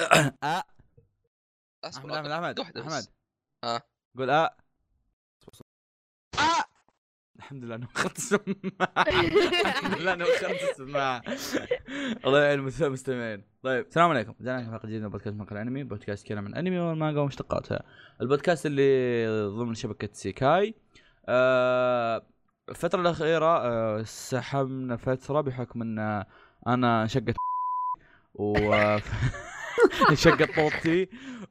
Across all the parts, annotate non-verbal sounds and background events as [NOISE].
[COUGHS] آه. أصبر أحمد أحمد أحمد. أحمد ها. قول آه آه. الحمد لله إنه أخذت السماعة الحمد لله إنه أخذت السماعة [LAUGHS] الله يعين المس- المستمعين طيب السلام عليكم رجعنا في حلقه جديده من بودكاست مقال أنمي بودكاست يتكلم عن أنمي والمانجا ومشتقاتها البودكاست اللي ضمن شبكة سيكاي آه الفترة الأخيرة آه سحبنا فترة بحكم أن أنا انشقت [LAUGHS] و [LAUGHS] [LAUGHS] انشقت طوبتي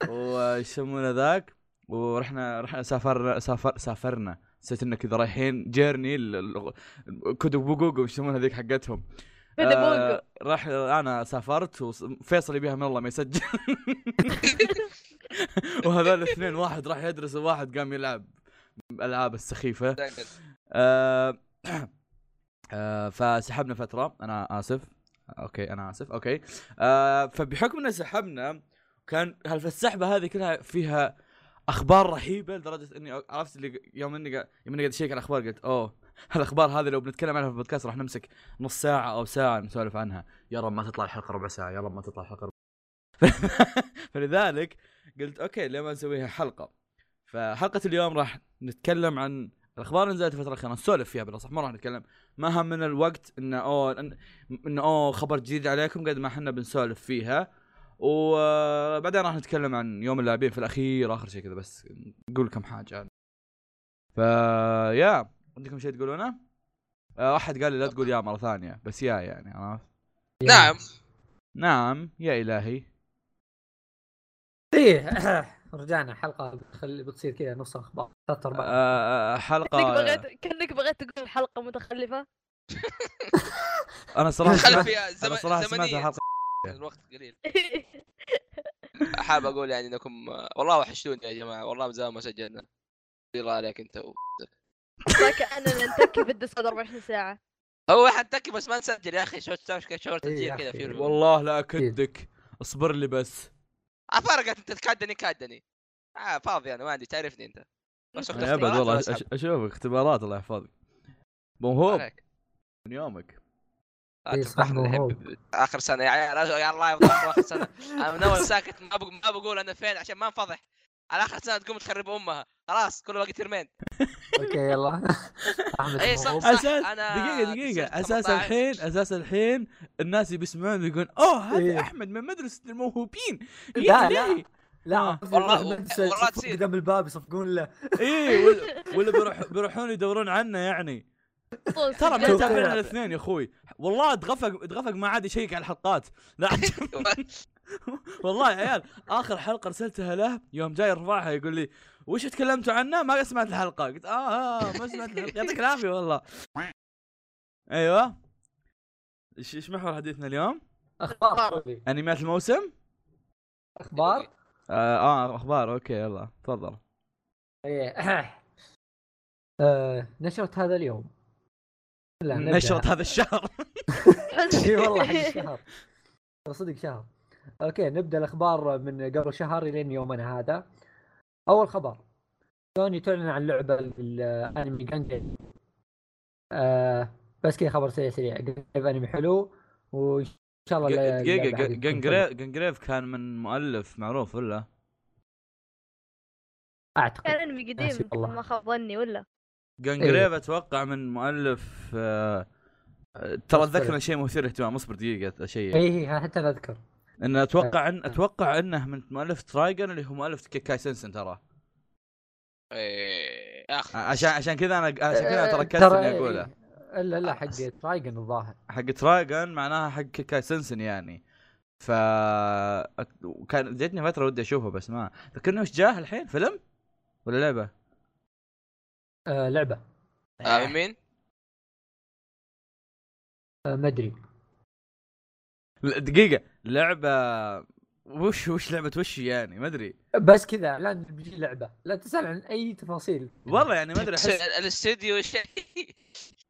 وش يسمونه ذاك. ورحنا رحنا سافرنا سافر سافرنا. نسيت انه كذا رايحين جيرني كودو بوغوغو وش يسمونها ذيك حقتهم. آه، راح أنا سافرت وفيصل يبيها من الله ما يسجل. [LAUGHS] [LAUGHS] وهذول الاثنين واحد راح يدرس وواحد قام يلعب ألعاب السخيفة. آه [CLEARS THROAT] آه فسحبنا فترة أنا آسف. okay أنا آسف okay. آه فبحكم إن سحبنا كان هل السحبة هذه كلها فيها أخبار رهيبة لدرجة إني عرفت اللي يوم إني يوم إني قاعد أشيك على الاخبار قلت أوه هالأخبار هذه لو بنتكلم عنها في البودكاست راح نمسك نص ساعة أو ساعة نسولف عنها. يا رب ما تطلع الحلقة ربع ساعة يا رب ما تطلع الحلقة ربع [LAUGHS] فلذلك قلت okay ليه ما نسويها حلقة؟ فحلقة اليوم راح نتكلم عن الأخبار نزلت الفترة الأخيرة نسولف فيها بالأصح ما راح نتكلم ما هم من الوقت انه أوه إن- انه أوه خبر جديد عليكم قد ما إحنا بنسولف فيها وبعدين راح نتكلم عن يوم اللاعبين في الأخير آخر شيء كذا بس نقول كم حاجة يعني. فيا عندكم شيء تقولونه؟ آه، أحد قال لي لا تقول يا مرة ثانية بس يا يعني عرفت؟ نعم نعم يا إلهي إيه رجعنا حلقة بتخلي بتصير كذا نص أخبار ثلاث أرباع. آه، آه، كأنك حلقه بغيت كأنك بغيت تقول حلقة متخلفة. أنا صراحة سمعت أنا زمن صراحة سمعت الحلقة. الوقت قليل. [LAUGHS] حاب أقول يعني إنكم والله وحشتوني يا جماعة. والله من زمان ما سجلنا. الله عليك أنت و... كأننا نتكي في الديسكورد 24 ساعة. هو حنتكي بس ما نسجل يا أخي. شو شو إيه كذا والله لا أكدك. اصبر لي بس. آه، فرقت أنت تكادني كادني. آه فاضي أنا ما عندي تعرفني أنت. بس أبد والله؟ أش- أشوفك اختبارات الله يحفظك. موهوب. من يومك. لا إيه، آخر سنة. يا عيال يا الله يفضحكم آخر سنة. أنا من أول ساكت ما بقول ما بقول أنا فين عشان ما انفضح. على آخر سنة تقوم تخرب أمها خلاص كل وقت ترمين أوكي يلا أحمد إيه، صح،. صح. أساس أنا دقيقة دقيقة صرت أساس 18. الحين أساس الحين الناس اللي بيسمعون يقولون أوه هذا إيه. أحمد من مدرسة الموهوبين لا، يا لا. لا آه. والله- والله تصير. قدام الباب يصفقون له إيه ولا, ولا بيروح بيروحون يدورون عنه يعني ترى ما. يتابعون الاثنين يا أخوي والله اتغفق اتغفق ما عاد يشيك على الحلقات لا [LAUGHS] [LAUGHS] [LAUGHS] [LAUGHS] والله يا عيال آخر حلقة ارسلتها له يوم جاي يرفعها يقول لي وش تكلمتوا عنه؟ ما سمعت الحلقة. قلت آه آه ما سمعت الحلقة. يعطيك العافية والله. أيوه. إيش محور حديثنا اليوم؟ أخبار. انميات الموسم؟ أخبار؟ آه, آه أخبار. أوكي يلا تفضل. إيه. [CLEARS THROAT] آه، نشرت هذا اليوم. لا. نشرت هذا الشهر. [LAUGHS] إي والله حق [LAUGHS] الشهر. صدق شهر. okay نبدأ الأخبار من قبل شهر الين يومنا هذا. أول خبر سوني تعلن عن لعبة الانمي Gungrave. آه بس كذا خبر سريع سريع. أنمي حلو وإن شاء الله تكون جنجريف Gungrave كان من مؤلف معروف ولا؟ أعتقد. كان أنمي قديم. ما خاب ظني ولا؟ Gungrave أتوقع من مؤلف آه ترى. اتذكر شيء مثير اهتمام اصبر دقيقة شيء اي اي حتى أنا أذكر. إن أتوقع إن أتوقع إنه من مؤلف Trigun اللي هو مؤلف كيكاي سنسن ترى. إيه، يا أخي عشان عشان كذا أنا عشان كذا أنا تركزت ترى إني إيه، أقوله. الا لا حق Trigun الظاهر. حق Trigun معناها حق كيكاي سنسن يعني. ف كان جتني فترة ودي أشوفه بس ما ذكرني وش جاه الحين؟ فيلم؟ ولا لعبة؟ آه لعبة. آه من مين؟ آه ما أدري. دقيقة. لعبة وش وش لعبة وش يعني؟ ما أدري. بس كذا لا بيجي لعبة لا تسأل عن أي تفاصيل. والله يعني ما أدري أحس الاستديو شيء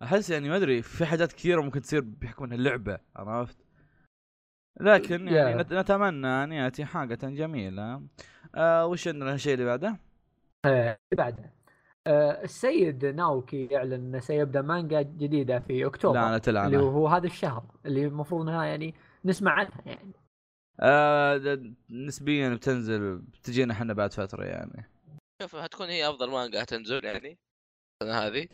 أحس يعني ما أدري في حاجات كثيرة ممكن تصير بحكم إنها لعبة عرفت؟ لكن يعني. نت- نتمنى أن يأتي حاجة جميلة. آه وش عندنا الشيء اللي بعده؟ آه بعده. آه السيد ناوكي يعلن انه سيبدأ مانجا جديدة في أكتوبر. لعنة اللي العنة هو هذا الشهر اللي المفروض إنها يعني نسمع عنها يعني. آه نسبيا بتنزل بتجينا إحنا بعد فترة يعني. شوف هتكون هي أفضل مانجا هتنزل يعني السنة هذه.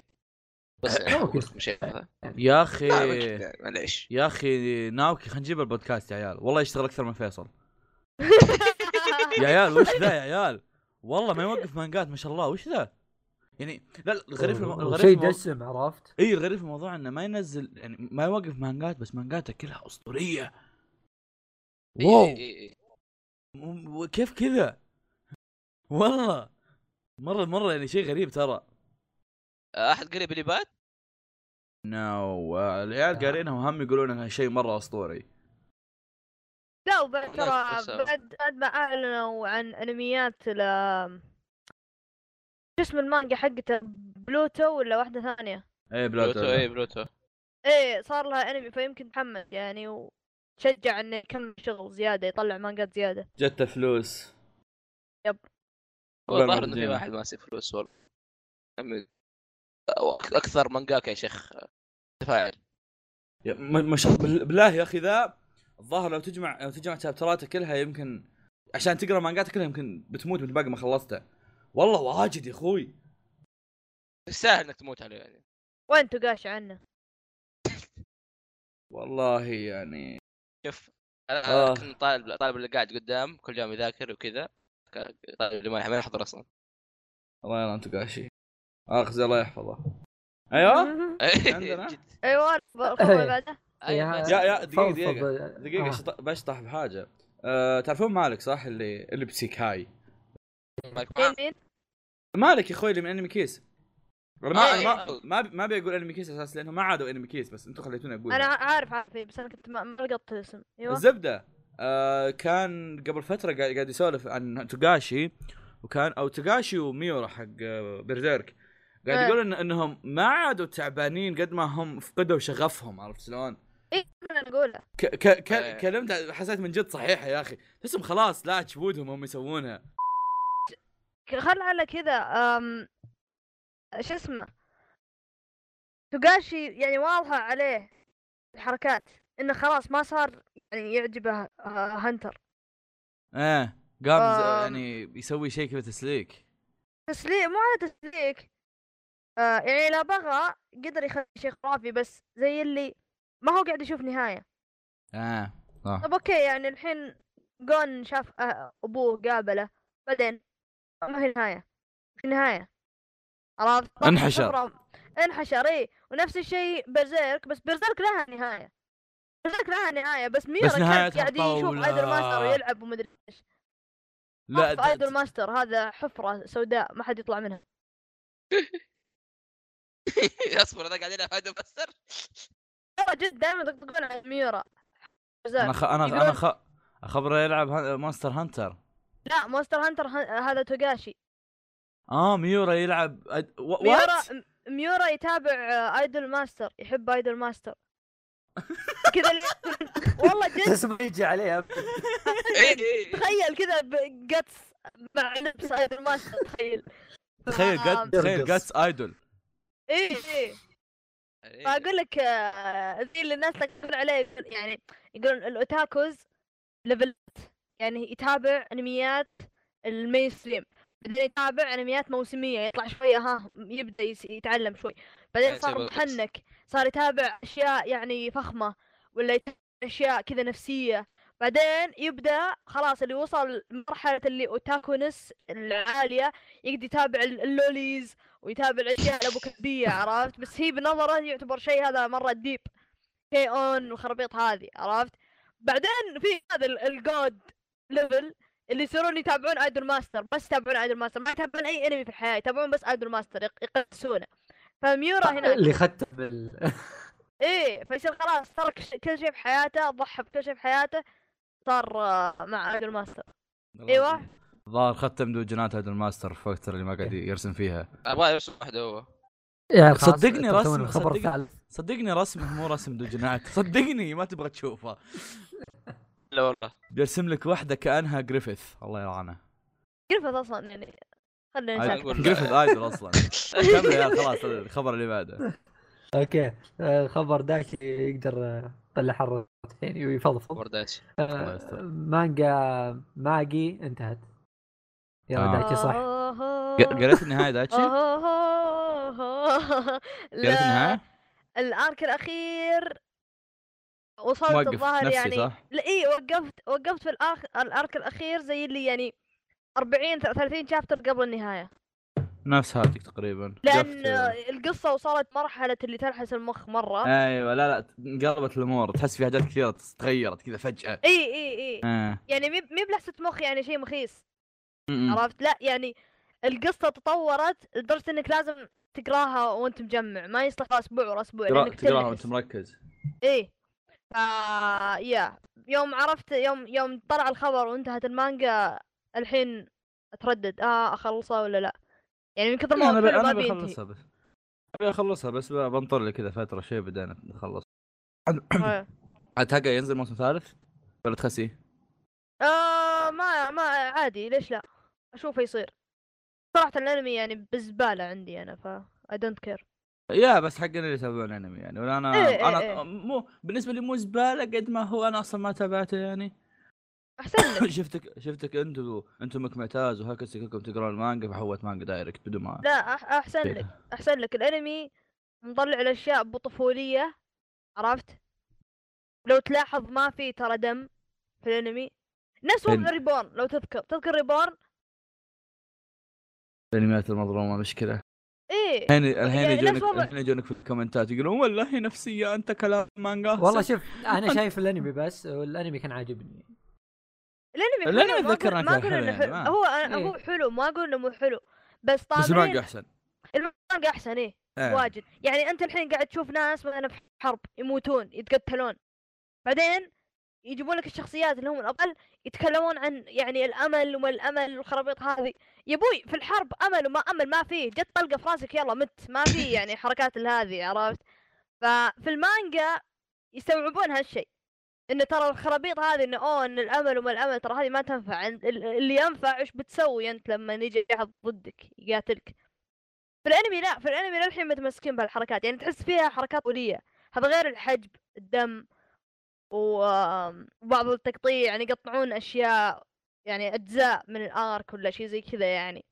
بس يعني. مش هذا يا أخي أكيد يعني، معليش. يا أخي ناوكي خلينا نجيب البودكاست يا عيال. والله يشتغل أكثر من فيصل. [LAUGHS] يا عيال وش ذا يا عيال؟ والله ما يوقف مانجات ما شاء الله. وش ذا؟ يعني لا الغريب. الغريب شيء. دسم عرفت؟ إي الغريب في الموضوع إنه ما ينزل يعني ما يوقف مانجات بس مانجاته كلها أسطورية. wow! كيف كذا؟ والله مرة مرة يعني شيء غريب ترى. آه، أحد قريب اللي بات نو العيال قارينها وهم يقولون إنها شيء مرة أسطوري. لا وبعد ترى بعد بعد ما أعلنوا عن أنميات ل اسم المانجا حقته بلوتو ولا واحدة ثانية؟ اي بلوتو. بلوتو اي بلوتو. إيه صار لها انمي فيمكن تحمس يعني وتشجع إنه يكمل شغل زيادة يطلع مانجات زيادة. جت فلوس. yep. هو والله الظاهر إنه في. واحد ماسك فلوس والله. أكثر مانجاكا يا شيخ. تفاعل. ما ما شاء بال- بالله يا أخي ذا الظاهر لو تجمع لو تجمع شابتراته كلها يمكن عشان تقرأ مانجاته كلها يمكن بتموت وانت باقي ما خلصته. والله واجد يا أخوي. تستاهل إنك تموت عليه يعني. وين تقاش عنه؟ والله يعني. شوف أنا آه. كنت طالب طالب اللي قاعد قدام كل يوم يذاكر وكذا. طالب اللي ما يحضر أصلا. الله يلا انت قاشي آخذ الله يحفظه. أيوه؟ [LAUGHS] عندنا؟ أيوه أيوة، بس- يا يا دقيقة. دقيقة. دقيقة آه. شط- بشطح بحاجة. أه تعرفون مالك صح؟ اللي اللي بسيكاي. مين؟ مالك يا أخوي اللي من انمي كيس أنا ما آه، ما إيه. ما ابي ما ابي أقول انمي كيس أساس لأنه ما عادوا انمي كيس بس أنتم خليتوني أقول أنا عارف عارف إيه، بس أنا كنت ما ما لقطت الاسم أيوه الزبدة آه كان قبل فترة قاعد قاعد يسولف عن توغاشي وكان أو توغاشي وميورا حق آه، بيرزيرك قاعد إيه. يقول إن إنهم ما عادوا تعبانين قد ما هم فقدوا شغفهم عرفت شلون؟ اي أنا اقوله ك ك ك إيه. كلمت حسيت من جد صحيحة يا أخي تحسهم خلاص لا جهودهم هم يسوونها خل على كذا أم... شو اسمه؟ توغاشي يعني واضحة عليه الحركات إنه خلاص ما صار يعني يعجبه آه، Hunter إيه قام آم. يعني يسوي شيء كذا تسليك. تسليك؟ مو على تسليك. آه يعني لا بغى قدر يخلي شيء خرافي بس زي اللي ما هو قاعد يشوف نهاية. آه صح. طب okay يعني الحين جون شاف آه، أبوه قابله بعدين ما في نهاية. في نهاية عرفت انحشر. انحشر إي. ونفس الشيء Berserk بس Berserk لها نهاية. Berserk لها نهاية بس ميورا كان نهايتها قاعد يشوف. Idol Master ويلعب ومدري إيش. لا ايدول ماستر هذا حفرة سوداء ما حد يطلع منها. [LAUGHS] اصبر أنا قاعد العب هذا بستر ترى جد دائما يطقطقون على ميورا أنا خ... أنا أنا خ... أخبره يلعب مونستر هانتر لا Monster Hunter هذا توغاشي. آه ميورا يلعب أد... و... ميورا ميورا يتابع آه، Idolmaster يحب Idolmaster كذا اللي- [LAUGHS] والله جد. اسمه يجي عليه تخيل كذا ب Guts مع لبس Idolmaster تخيل. تخيل آه، جت تخيل. Guts idol إيه إيه. فأقول لك آه، ذي اللي الناس تقول عليه يعني يقولون ال otakus level يعني يتابع أنميات ال mainstream بعدين يتابع أنميات موسمية يطلع شوية ها يبدأ يتعلم شوي. بعدين يعني صار. محنك صار يتابع أشياء يعني فخمة ولا يتابع أشياء كذا نفسية. بعدين يبدأ خلاص اللي وصل مرحله اللي otakuness العالية يقدر يتابع ال- ال lolis ويتابع الأشياء الابو كتبيه عرفت؟ بس هي بنظرة يعتبر شيء هذا مرة deep K-On والخرابيط هذه عرفت؟ بعدين في هذا ال- ال God level اللي يصيرون يتابعون Idolmaster بس يتابعون Idolmaster ما يتابعون أي انمي في الحياة يتابعون بس Idolmaster يق- يقدسونه. فميورا هناك اللي ختم بال... [LAUGHS] إيه فيصير خلاص ترك كل شيء في حياته ضحى بكل شيء في حياته صار آه، مع Idolmaster إيوه. الظاهر ختم دوجنات Idolmaster في الفترة اللي ما قاعد يرسم فيها. أبغى يرسم واحدة هو. يا خلاص، صدقني رسم- صدقني. صدقني رسمه مو رسم دوجنات [LAUGHS] صدقني ما تبغى تشوفه. لا والله. بيرسم لك واحدة كأنها جريفيث. الله يلعنه. قرفت أصلا يعني خلينا جريفيث ايدول أصلا. [LAUGHS] كمل يا خلاص الخبر اللي بعده. أوكي. خبر داكي يقدر آه، طلع حرة عيني ويفضفض. ورداتش الله آه، يستر. مانجا ماجي انتهت. يلا آه. دايتشي صح. قريت النهاية دايتشي؟ [LAUGHS] قريت النهاية؟ ال arc الأخير. وصلت الظاهر يعني صح؟ لا إي وقفت وقفت في ال arc ال arc الأخير زي اللي يعني 40 30 chapter قبل النهاية. نفس هاتك تقريبا. لأن وقفت- القصة وصلت مرحلة اللي تلحس المخ مرة. أيوه لا لا انقلبت الأمور. تحس في حاجات كثيرة تغيرت كذا فجأة. إي إي إي. آه. يعني مي مي بلحسة مخ يعني شيء مخيس. م- م. عرفت؟ لا يعني القصة تطورت لدرجة إنك لازم تقراها وأنت مجمع. ما يصلح أسبوع ورا أسبوع تقراها. وأنت مركز. إيه فا يا. يوم عرفت يوم يوم طلع الخبر وانتهت المانجا الحين اتردد. آه أخلصها ولا لا؟ يعني من كثر ما أنا أنا بخلصها بس. أبي أخلصها بس بنطر لي كذا فترة شيء بعدين نخلص. آه. [COUGHS] اتهقى ينزل موسم ثالث؟ ولا تخسيه؟ آه ما ما عادي. ليش لا؟ أشوفه يصير. صراحة الأنمي يعني بزبالة عندي أنا ف I don't care. يا بس حقنا اللي يتابعون انمي يعني. ولا أنا إيه إيه أنا إيه. مو بالنسبة لي مو زبالة قد ما هو أنا أصلا ما تابعته يعني. أحسن لك. [LAUGHS] شفتك شفتك انت و... انت ومك معتاز وهكذا كلكم تقرون المانجا فحوت مانجا direct بدون ما لا أحسن لك. أحسن لك. الأنمي مطلع الاشياء بطفولية عرفت؟ لو تلاحظ ما في ترى دم في الأنمي. نفس وضع؟ ريبورن لو تذكر. تذكر ريبورن؟ الأنميات المظلومة مشكلة. إيه. الحين الحين يعني يجونك نفس وضع- الحين يجونك في الكومنتات يقولون والله نفسيه أنت كلام مانجا. والله. شوف [LAUGHS] أنا شايف الأنمي بس والأنمي كان عاجبني. الانمي الأنمي حلو ما أقول إنه حلو يعني، هو أنا إيه. هو حلو ما أقول إنه مو حلو. بس بس المانجا أحسن. المانجا أحسن إيه. إيه. واجد. يعني أنت الحين قاعد تشوف ناس مثلا في حرب يموتون يتقتلون. بعدين يجيبون لك الشخصيات اللي هم الابطال يتكلمون عن يعني الأمل وما الأمل والخرابيط هذه. يا أبوي في الحرب أمل وما أمل ما فيه جت طلقة في راسك يلا مت. ما في [LAUGHS] يعني حركات هذه عرفت؟ ففي المانجا يستوعبون هالشيء انه ترى الخرابيط هذه انه أوه إن الأمل وما الأمل ترى هذه ما تنفع. ال- ال- اللي ينفع إيش بتسوي أنت لما يجي احد ضدك يقاتلك؟ في الأنمي لا في الأنمي للحين متمسكين بهالحركات. يعني تحس فيها حركات طوليه هذا غير الحجب الدم وبعض التقطيع يعني يقطعون أشياء يعني أجزاء من الارك ولا شيء زي كذا يعني.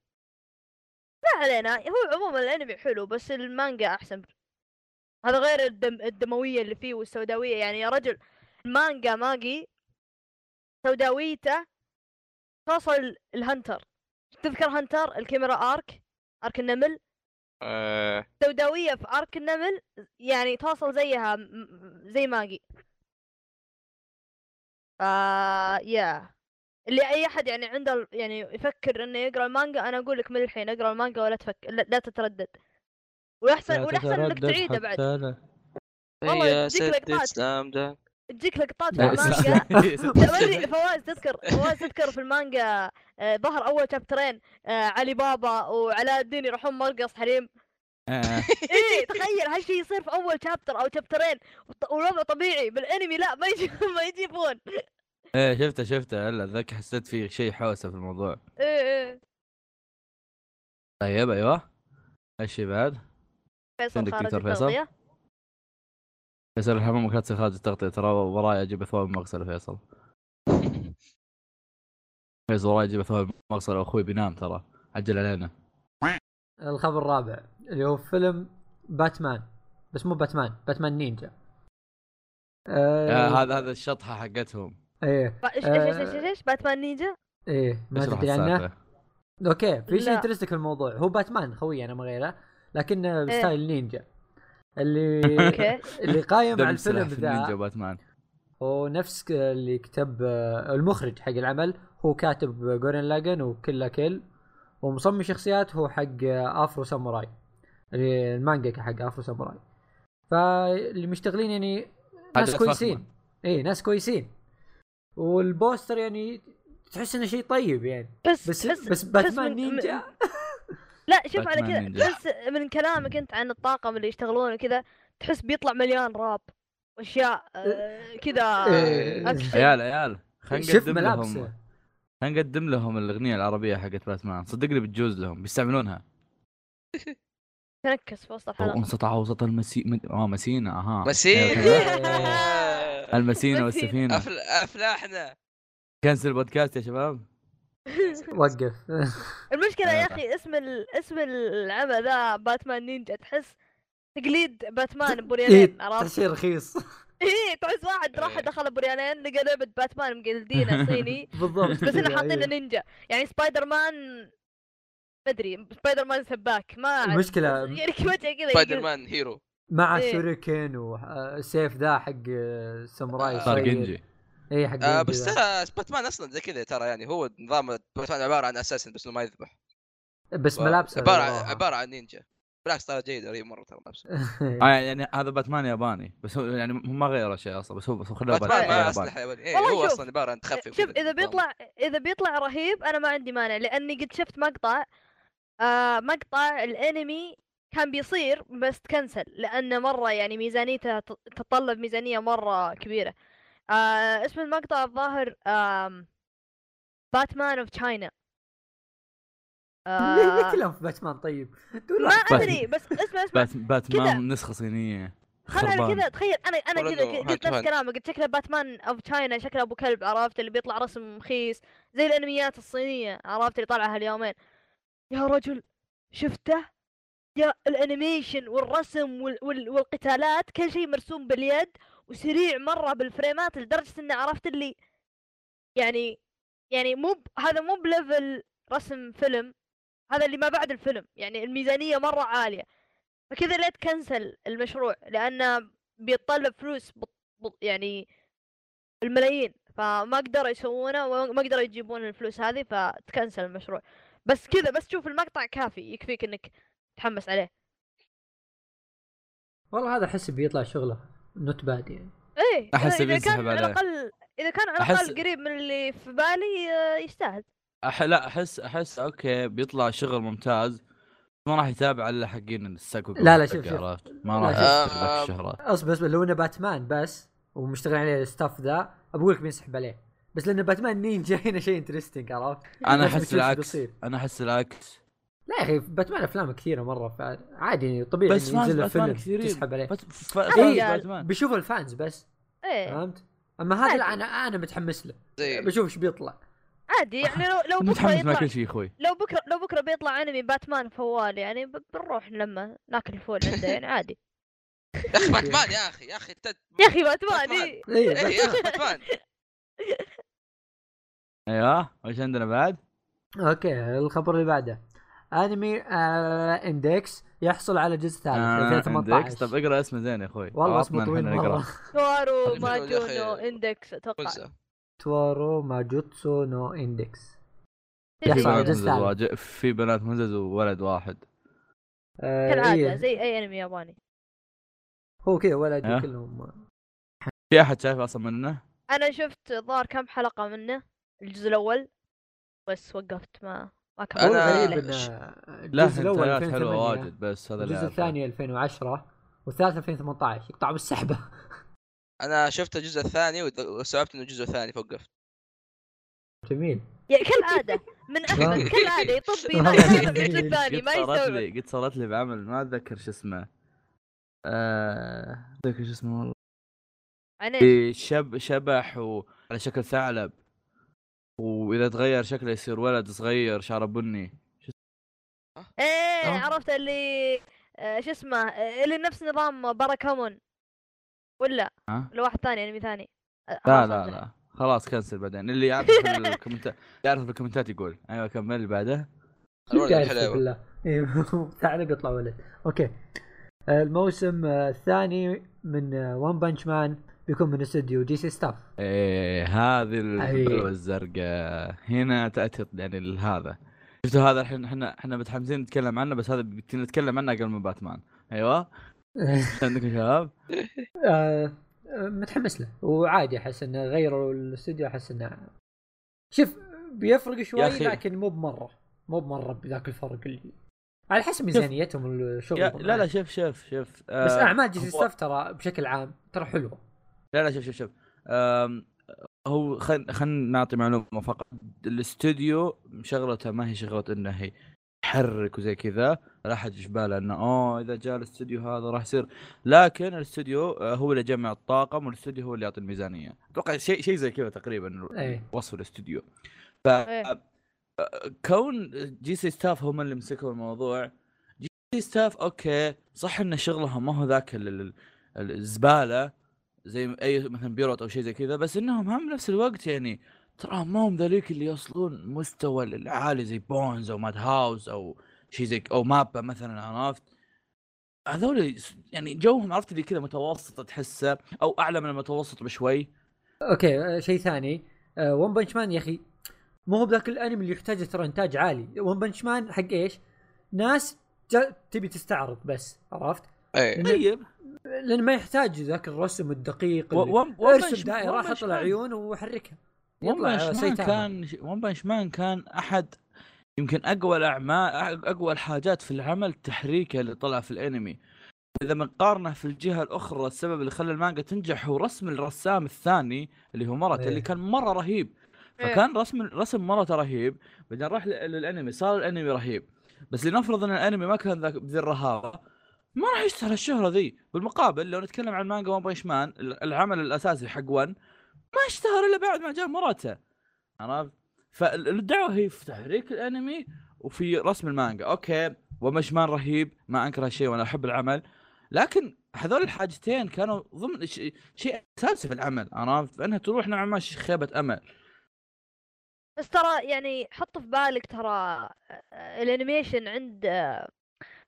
ما علينا هو عموما الأنمي حلو بس المانجا أحسن. هذا غير الدم الدموية اللي فيه والسوداوية يعني يا رجل المانجا ماجي سوداويته توصل الهنتر. تذكر هنتر؟ الكاميرا ارك arc النمل؟ آه، سوداوية في arc النمل يعني توصل زيها زي ماجي. آه يا اللي أي أحد يعني عنده ال- يعني يفكر إنه يقرأ المانجا أنا أقول لك من الحين اقرأ المانجا ولا تفكر لا, لا تتردد. والاحسن والاحسن إنك تعيده بعد. والله تجيك ست لقطات. تجيك لقطات في المانجا. [LAUGHS] [LAUGHS] توري فواز تذكر فواز تذكر في المانجا آه، ظهر أول شابترين آه، علي بابا وعلاء الدين يروحون مرقص حريم آه. [LAUGHS] إيه تخيل هالشيء يصير في أول شابتر أو شابترين والوضع طبيعي بالانمي لا ما يجي ما يجيبون. إيه شفته شفته. هلا ذاك حسيت في شيء حوسة في الموضوع. إيه إيه. طيب أيوه. إيش في بعد؟ فيصل عندك خارج؟ التغطية. فيصل الحمام لا تصير خارج التغطية. ترى وراي أجيب ثواب مغسله فيصل. [LAUGHS] فيصل وراي أجيب ثواب مغسله واخوي بينام ترى. عجل علينا. الخبر الرابع اللي هو فيلم باتمان. بس مو باتمان باتمان نينجا. آه آه هذا هذا الشطحة حقتهم. إيه إيش إيش إيش باتمان نينجا؟ إيه ما تدري عنه؟ okay في شيء. interesting في الموضوع. هو باتمان خوي أنا ما غيره لكنه إيه. ب style نينجا. اللي okay. اللي قايم على الفيلم ذا باتمان هو نفس اللي كتب آه، المخرج حق العمل. هو كاتب Gurren Lagann و Kill la Kill ومصمم شخصيات هو حق آه، Afro Samurai. اللي المانجا حق Afro Samurai. فاللي مشتغلين يعني ناس حاجات كويسين. إيه ناس كويسين. والبوستر يعني تحس إنه شيء طيب يعني. بس بس تحس- بس تحس باتمان من- نينجا من- [LAUGHS] لا شوف على كذا. تحس من كلامك أنت عن الطاقم اللي يشتغلون وكذا تحس بيطلع مليان راب وأشياء آه، كذا إيه. أكشن. عيال عيال خلينا شوف نقدم لهم ملابسه. خلينا نقدم لهم الأغنية العربية حقت باتمان صدقني بتجوز لهم بيستعملونها. تنكس في وسط الحلقة. وانسطع وسط المسي آه مسينا أها. مسينا. [LAUGHS] هي- والسفينة أفل... أفلاحنا كنسل البودكاست يا شباب [LAUGHS] وقف المشكلة يا آه. أخي اسم ال... اسم العمل ذا باتمان نينجا تحس تقليد باتمان إيه بوريالين عرفت؟ شيء رخيص [LAUGHS] إيه تحس واحد راح إيه. دخل بوريالين لقى لعبة باتمان مقلدينه [LAUGHS] صيني بالضبط بس إنه كذا، حاطين إيه. نينجا يعني سبايدر مان ما أدري سبايدر مان سباك ما. المشكلة- يعني كذا سبايدر مان هيرو مع إيه. شوريكن وسيف ذا حق آه، ساموراي آه. صار صغير. جنجي اي حق آه بس. ترى باتمان أصلا زي كذا ترى يعني هو نظام باتمان عبارة عن أساسن بس إنه ما يذبح بس ملابسه عبارة عن. عبارة عن نينجا بالعكس ترى جيده هي مرة ترى ملابسه [LAUGHS] آه يعني هذا باتمان ياباني بس هو يعني هم ما غيروا شيء أصلا بس هو بس هو خلاه باتمان باتمان ما ياباني اسلحه ياباني إيه والله هو شوف. أصلا عبارة عن تخفي شوف. إذا بيطلع إذا بيطلع رهيب أنا ما عندي مانع لأني قد شفت مقطع آه مقطع الأنمي كان بيصير بس تكنسل لأنه مرة يعني ميزانيته ت- تتطلب ميزانية مرة كبيرة آه اسم المقطع الظاهر باتمان of China ليه كلهم في باتمان طيب؟ ما. أدري بس اسمع اسمع بات باتمان نسخة صينية خل أنا خربان. كذا تخيل أنا أنا كذا قلت نفس. كلامك قلت شكله باتمان of China شكله أبو كلب عرفت اللي بيطلع رسم خيس زي الأنميات الصينية عرفت اللي طالعة هاليومين يا رجل شفته ال animation والرسم وال وال والقتالات كل شيء مرسوم باليد وسريع مرة بالفريمات لدرجة إني عرفت اللي يعني يعني مو هذا مو ب level رسم فيلم هذا اللي ما بعد الفيلم يعني الميزانية مرة عالية. فكذا ليت كنسل المشروع لأنه بيتطلب فلوس بط... بط... يعني الملايين فما قدروا يسوونه وما قدروا يجيبون الفلوس هذه فتكنسل المشروع. بس كذا بس تشوف المقطع كافي يكفيك إنك تحمس عليه والله هذا أحس بيطلع شغله not bad يعني إيه إذا بينسحب كان على عليه. الأقل إذا كان على أحس- الأقل قريب من اللي في بالي آه، يستاهل أح لا أحس أحس أوكي بيطلع شغل ممتاز ما راح يتابع إلا حقين الساكو لا، لا، شوف، شوف. عرفت ما راح شوف. يشتغل آه، الشهرات اصبر اصبر لو إنه باتمان بس ومشتغل عليه ال staff ذا بقول لك بينسحب عليه بس لأنه باتمان نينجا هنا شيء interesting عرفت؟ أنا أحس العكس. أنا أحس العكس لا يا أخي باتمان أفلام كثيرة مرة فعادي طبيعي بس ينزل باتمان فيلم كثيرين. تسحب عليه. بات- ف- fans قال- باتمان. بيشوف ال fans بس إيه. فهمت؟ أما هذا لا. أنا أنا متحمس له. بشوف إيش بيطلع. عادي يعني لو لو بكرة يطلع كل شيء أخوي. لو بكرة لو بكرة بيطلع أنمي باتمان فوال يعني بنروح لما ناكل الفول عنده يعني عادي. يا أخي باتمان يا أخي يا أخي انت [LAUGHS] يا أخي باتمان باتمان. إيه. إيه يا أخي باتمان. أيوه وش عندنا بعد؟ أوكي الخبر اللي بعده. انمي آه إندكس يحصل على جزء ثالث آه، 2018 إندكس. طب اقرأ اسمه زين يا أخوي والله اسمه طويل. مرة [LAUGHS] توارو ماجونو. إندكس أتوقع. توارو ماجوتسو نو إندكس في يحصل على بنات جزء مزز ثالث. في بنات مزز وولد واحد آه كالعادة إيه. زي أي أنمي ياباني هو كذا ولد. كلهم في أحد شايف أصلا منه؟ أنا شفت ظهر كم حلقة منه الجزء الأول بس وقفت ما ما هو أنا- غريب الجزء الأول حلوة 2008 واجد بس هذا الجزء. الثاني 2010 والثالث 2018 يقطعوا بالسحبة. أنا شفت الجزء الثاني واستوعبت إنه الجزء الثاني فوقفت. جميل. يا كالعاده من احمد كالعاده يطب بينا والله هذا جميل. الجزء الثاني ما يستوعب قد صارت لي بعمل ما أتذكر شو اسمه. آه، أتذكر شو اسمه والله. شب شبح وعلى شكل ثعلب. وإذا تغير شكله يصير ولد صغير شعره بني. إيه آه. عرفت اللي آه، شو اسمه آه، اللي نفس نظام باراكامون ولا؟ ها؟ ولا واحد ثاني انمي ثاني. آه، لا لا. لا. خلاص كنسل بعدين. اللي يعرف في الكومنتات [LAUGHS] يعرف في الكومنتات يقول. أيوه كمل اللي بعده. الولد بالله. إيه، [LAUGHS] يطلع ولد. أوكي. الموسم الثاني من One Punch Man بيكون من استوديو J.C. Staff إيه هذه أي. البلوة الزرقاء. هنا تأتي يعني هذا. شفتوا هذا الحين؟ إحنا إحنا متحمسين نتكلم عنه بس هذا نتكلم عنه قبل من باتمان. أيوه. [LAUGHS] عندكم شباب؟ آه، متحمس له. وعادي أحس إنه غيروا الاستوديو أحس إنه شوف بيفرق شوي. لكن مو بمرة. مو بمرة بذاك الفرق اللي على حسب ميزانيتهم الشغل لا لا شوف شوف شوف. بس آه، أعمال J.C. Staff ترى بشكل عام ترى حلوة. لا لا شوف شوف شوف. هو خل خلينا نعطي معلومة فقط. الاستوديو شغلته ما هي شغلة إنه هي يحرك وزي كذا. لا أحد في باله إنه أوه إذا جاء الاستوديو هذا راح يصير. لكن الاستوديو آه، هو اللي يجمع الطاقم والاستوديو هو اللي يعطي الميزانية. أتوقع شيء شيء زي كذا تقريبا إيه. وصف الاستوديو. ف إيه. كون J.C. Staff هم اللي مسكوا الموضوع J.C. Staff أوكي صح إن شغلهم ما هو ذاك ال- ال- ال- الزبالة زي أي مثلا Pierrot أو شيء زي كذا بس إنهم هم بنفس الوقت يعني ترى ما هم ذليك اللي يوصلون مستوى العالي زي Bones أو Madhouse أو شيء زي أو MAPPA مثلا عرفت؟ هذول يعني جوهم عرفت اللي كذا متوسطه تحسه أو أعلى من المتوسط بشوي. أوكي آه، شيء ثاني One Punch Man يا أخي مو هو بذاك الأنمي اللي يحتاج ترى إنتاج عالي. One Punch Man حق إيش؟ ناس تبي تستعرض بس عرفت؟ إيه. طيب. لأن ما يحتاج ذاك الرسم الدقيق أرسم دائرة حط له. عيون وحركها يطلع بنش مان. كان ون بنش مان كان أحد يمكن أقوى الأعمال أقوى الحاجات في العمل التحريكي اللي طلع في الأنمي إذا بنقارنه في الجهة الأخرى السبب اللي خلى المانجا تنجح هو رسم الرسام الثاني اللي هو مرت إيه. اللي كان مرة رهيب إيه. فكان رسم رسم موراتا رهيب بعدين راح لل- للأنمي صار الأنمي رهيب بس لنفرض إن الأنمي ما كان ذاك بذي الرهابه ما راح يشتهر الشهره ذي. بالمقابل لو نتكلم عن مانجا One Punch Man العمل الأساسي حق ONE ما اشتهر إلا بعد ما جاء موراتا عرفت؟ فالدعوة هي في تحريك الأنمي وفي رسم المانجا. أوكي One Punch Man رهيب ما انكر هالشيء وأنا أحب العمل. لكن هذول الحاجتين كانوا ضمن شيء أساسي في العمل. عرفت؟ فإنها تروح نوعا ما شي- خيبه أمل. بس ترى يعني حط في بالك ترى آه، ال animation عند آه،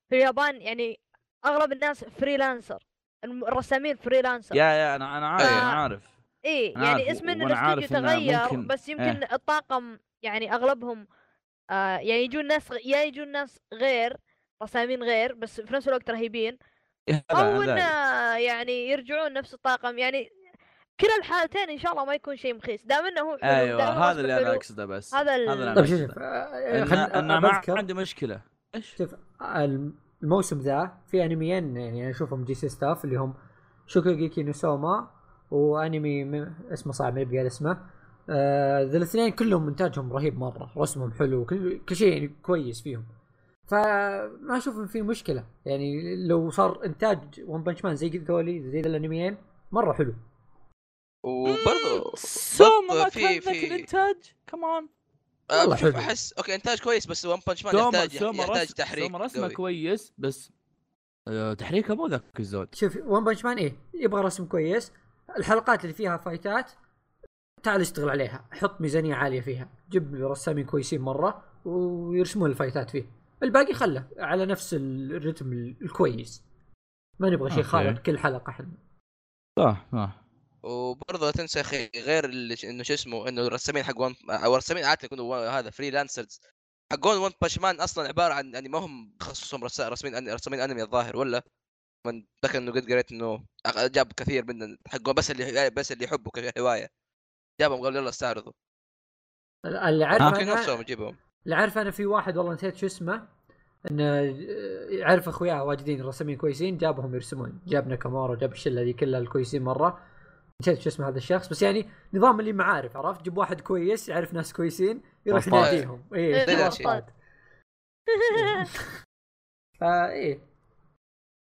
في اليابان يعني أغلب الناس freelancer الرسامين freelancer يا يا أنا أنا عارف إيه. أنا عارف. إيه أنا يعني عارف، اسم إن الإستوديو تغير ممكن- بس يمكن إيه. الطاقم يعني أغلبهم آه يعني يجون ناس غ- يا يجون ناس غير رسامين غير بس في نفس الوقت رهيبين هذا- أو إنه يعني يرجعون نفس الطاقم يعني كلا الحالتين إن شاء الله ما يكون شيء مخيس. دام إنه هو أيوه هذا اللي أنا أقصده بس. هذا ال- هذا اللي طيب أنا أقصده. شوف آه، أنا ما عندي مشكلة. إيش؟ شوف الم- الموسم ذا في أنميين يعني أنا أشوفهم J.C. Staff اللي هم شوكوغيكي نو سوما وأنمي اسمه صعب ما يبقى اسمه. آه ذا الاثنين كلهم إنتاجهم رهيب مرة رسمهم حلو وكل كل شيء يعني كويس فيهم. فما أشوف ان في مشكلة يعني لو صار إنتاج One Punch Man زي ذولي زي الأنميين مرة حلو. وبرضه سوما ما في- في- الإنتاج؟ كمان بشوف حلو. أحس okay إنتاج كويس بس One Punch Man يحتاج يحتاج رسم تحريك سوما رسمه قوي. كويس بس آه، تحريكه مو ذاك الزود. شوف One Punch Man إيه يبغى رسم كويس. الحلقات اللي فيها فايتات تعال اشتغل عليها. حط ميزانية عالية فيها. جيب رسامين كويسين مرة ويرسمون الفايتات فيه. الباقي خله على نفس الرتم ال- الكويس. ما نبغى شيء. خارق كل حلقة إحنا صح صح. وبرضه لا تنسى أخي غير إنه شو اسمه إنه الرسامين حق One أو الرسامين عادة يكونوا هذا freelancers حقون One Punch Man أصلا عبارة عن يعني ما هم تخصصهم رسا- رسمين أني رسامين أنمي الظاهر ولا؟ من ذكر إنه قد قريت إنه جاب كثير من حقون بس اللي بس اللي يحبوا كهواية. جابهم قالوا يلا استعرضوا. اللي عارف ممكن نفسهم يجيبهم. اللي عارف أنا في واحد والله نسيت شو اسمه إنه يعرف أخوياه واجدين رسامين كويسين جابهم يرسمون. جاب ناكامورا جاب الشلة ذي كلها الكويسين مرة. نسيت شو اسمه هذا الشخص؟ بس يعني نظام اللي معارف عرفت؟ جيب واحد كويس يعرف ناس كويسين يروح. يناديهم. إيه، [LAUGHS] إيه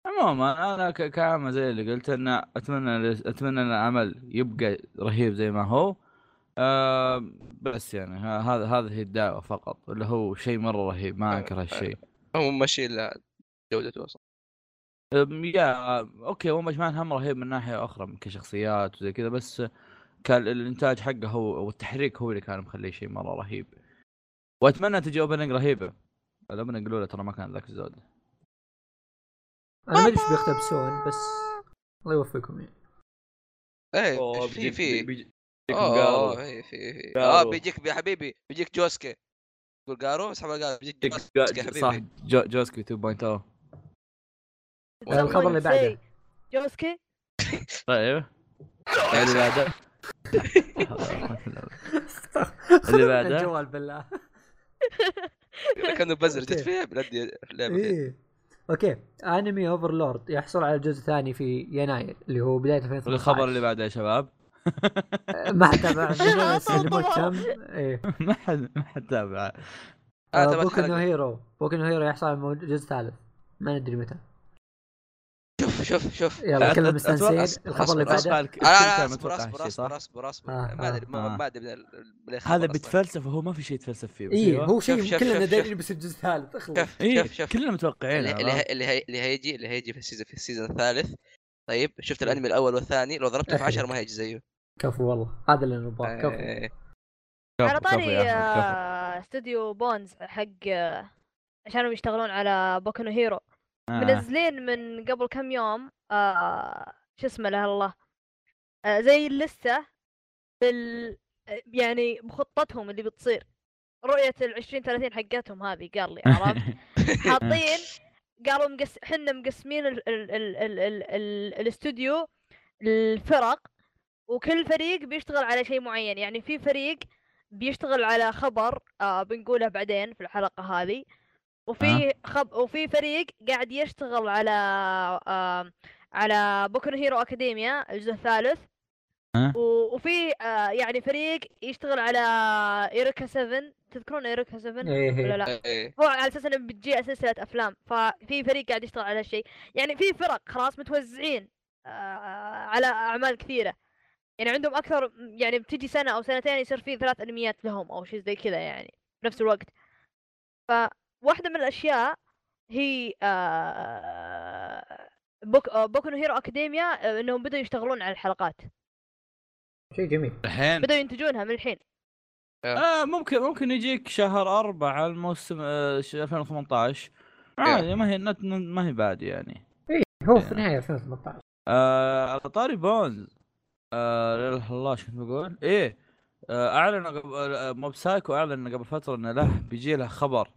عموما أنا ك- كعامة زي اللي قلت إن أتمنى أتمنى إن العمل يبقى رهيب زي ما هو. آه بس يعني هذا هذه هي الدعوة فقط اللي هو شيء مرة رهيب ما انكر هالشيء هو ماشي الا جودته أصلا yeah okay Punch Man هم رهيب من ناحية أخرى من كشخصيات وزي كذا بس كان الإنتاج حقه هو والتحريك هو اللي كان مخليه شيء مرة رهيب. وأتمنى تجي opening رهيبة. ال opening الأولى ترى ما كان ذاك الزود. أنا ما أدري إيش بيقتبسون بس الله يوفقكم يعني. إيه في في. بيجي أوه إيه، في في آه. بيجيك يا حبيبي بيجيك جوسكي. تقول جارو اسحب الجارو بيجيك بيجيك جوسكي يا صح جوسكي 2.0 الخبر اللي بعده. جوسكي [LAUGHS] طيب. [LAUGHS] اللي بعده. [LAUGHS] اللي بعده؟ الجوال بالله. كانه بزر جت. فيها بلدي لعبة. إيه. okay. انمي Overlord يحصل على الجزء الثاني في يناير اللي هو بداية 2018 والخبر اللي بعده يا شباب؟ ما حد تابع بس اللي طبعاً. مهتم إيه. ما حد ما حد تابع. بوكو نو. هيرو بوكو نو هيرو يحصل على مو- جزء ثالث. ما ندري متى. شوف شوف شوف يلا كلنا مستانسين أصبر- الخبر اللي بعده لا لا أصبر أصبر أصبر؟ أصبر أصبر آه، ما ادري آه. ما ما ادري الخبر هذا. بيتفلسف وهو ما في شيء يتفلسف فيه بس اي أيوة. هو شوف- شيء شوف- كلنا شوف- دايرين شوف. بيصير جزء ثالث اخلص شوف شوف شوف كلنا متوقعين اللي هيجي اللي هيجي في ال season في ال season الثالث طيب شفت الأنمي الأول والثاني لو ضربته في 10 ما هيجي زيه كفو والله هذا اللي نبغاه كفو إيه. على كفو- كفو طاري. آه، استوديو Bones حق آه، عشانهم يشتغلون على بوكو هيرو آه. منزلين من قبل كم يوم آه شو اسمه له الله آه زي اللستة بال يعني بخطتهم اللي بتصير رؤية ال 20 30 حقتهم هذه قال لي عرفت حاطين [LAUGHS] قالوا مقس إحنا مقسمين ال... ال... ال... ال... ال... ال... الاستوديو الفرق وكل فريق بيشتغل على شيء معين يعني في فريق بيشتغل على خبر آه بنقوله بعدين في الحلقة هذه وفي خب... وفي فريق قاعد يشتغل على آه على بوكو هيرو اكاديميا الجزء الثالث؟ و... وفي آه يعني فريق يشتغل على Eureka 7 تذكرون Eureka 7 إيه ولا إيه. لا؟ إيه. هو على أساس إنه بتجي سلسلة أفلام. ففي فريق قاعد يشتغل على شيء يعني في فرق خلاص متوزعين آه، على أعمال كثيرة. يعني عندهم أكثر يعني بتجي سنة أو سنتين يصير في ثلاث أنميات لهم أو شيء زي كذا يعني بنفس الوقت. فواحده من الأشياء هي آه، بوك آه، بوكو نو هيرو أكاديميا آه، إنهم بدأوا يشتغلون على الحلقات. شيء جميل. الحين. بدأوا ينتجونها من الحين. آه. ممكن ممكن يجيك شهر أربعة الموسم آه ش- 2018 عادي ما هي ما هي بعد يعني. هو في نهايه 2018 آه على طاري Bones. آه لا إله إلا الله إيش كنت بقول؟ إيه آه أعلن قبل آه Mob Psycho أعلن قبل فترة إنه له بيجي له خبر.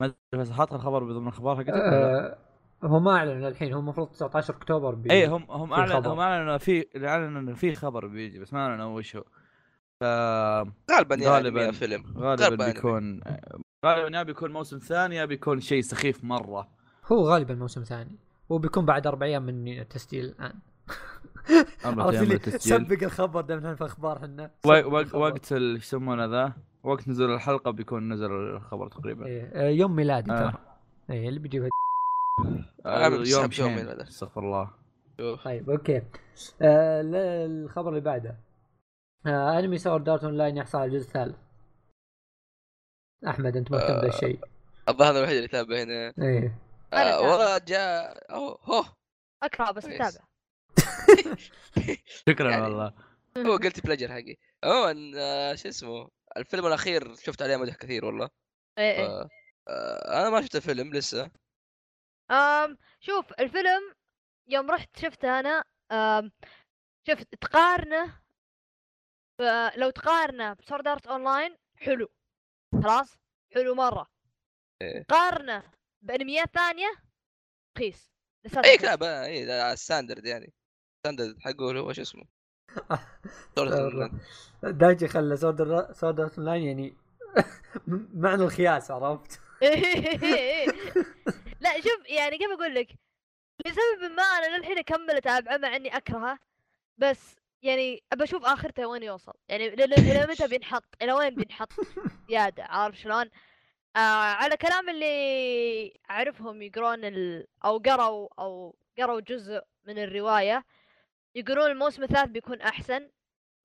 ما أدري بس حاط الخبر ضمن الاخبار حقتك؟ آه هو ما اعلن الحين هو المفروض 19 أكتوبر بي... إيه هم هم في اعلن خبر. هم أعلنوا إنه في أعلنوا إنه في خبر بيجي بس ما أعلنوا وش هو ف غالبا يعني غالباً. يا فيلم غالبا أنمي. بيكون غالبا يا بيكون موسم ثاني يا بيكون شيء سخيف مرة هو غالبا موسم ثاني وبيكون بعد أربع أيام من التسجيل الآن عرفت اللي. سبق الخبر دائما في أخبار إحنا. وقت ال- إيش يسمونه ذا وقت نزول الحلقة بيكون نزل الخبر تقريبا إيه. آه، يوم ميلادي آه. ترى إيه اللي بيجيبها آه، أنا بسحب يوم يوم هذا. استغفر الله. طيب okay آه الخبر اللي بعده آه انمي Sword Art Online يحصل على الجزء الثالث أحمد أنت مهتم آه. بهذا الشيء الظاهر الوحيد اللي يتابع هنا إيه آه،. والله جاء أوه هو اكره بس. أتابع [LAUGHS] [LAUGHS] شكرا يعني- والله هو guilty pleasure حقي عموما آه، شو اسمه الفيلم الأخير شفت عليه مدح كثير والله. إيه إيه. آه، أنا ما شفت الفيلم لسه. أم شوف الفيلم يوم رحت شفته أنا أم شفت تقارنه لو تقارنه ب Sword Art Online حلو. خلاص؟ حلو مرة. إيه. قارنه بأنميات ثانية رخيص. اي. كلام اي ده ال standard يعني. ال standard حقه هو شو اسمه؟ [LAUGHS] دايجي خلى Sword Art Online يعني [LAUGHS] معنى الخياس عرفت؟ [LAUGHS] لا شوف يعني كيف أقول لك؟ لسبب ما أنا للحين أكمل أتابعه مع إني أكرهه بس يعني أبى أشوف اخرته وين يوصل. يعني إلى متى بينحط؟ إلى وين بينحط زيادة؟ عارف شلون؟ آه على كلام اللي أعرفهم يقرون ال... أو قروا أو قروا جزء من الرواية يقولون الموسم الثالث بيكون أحسن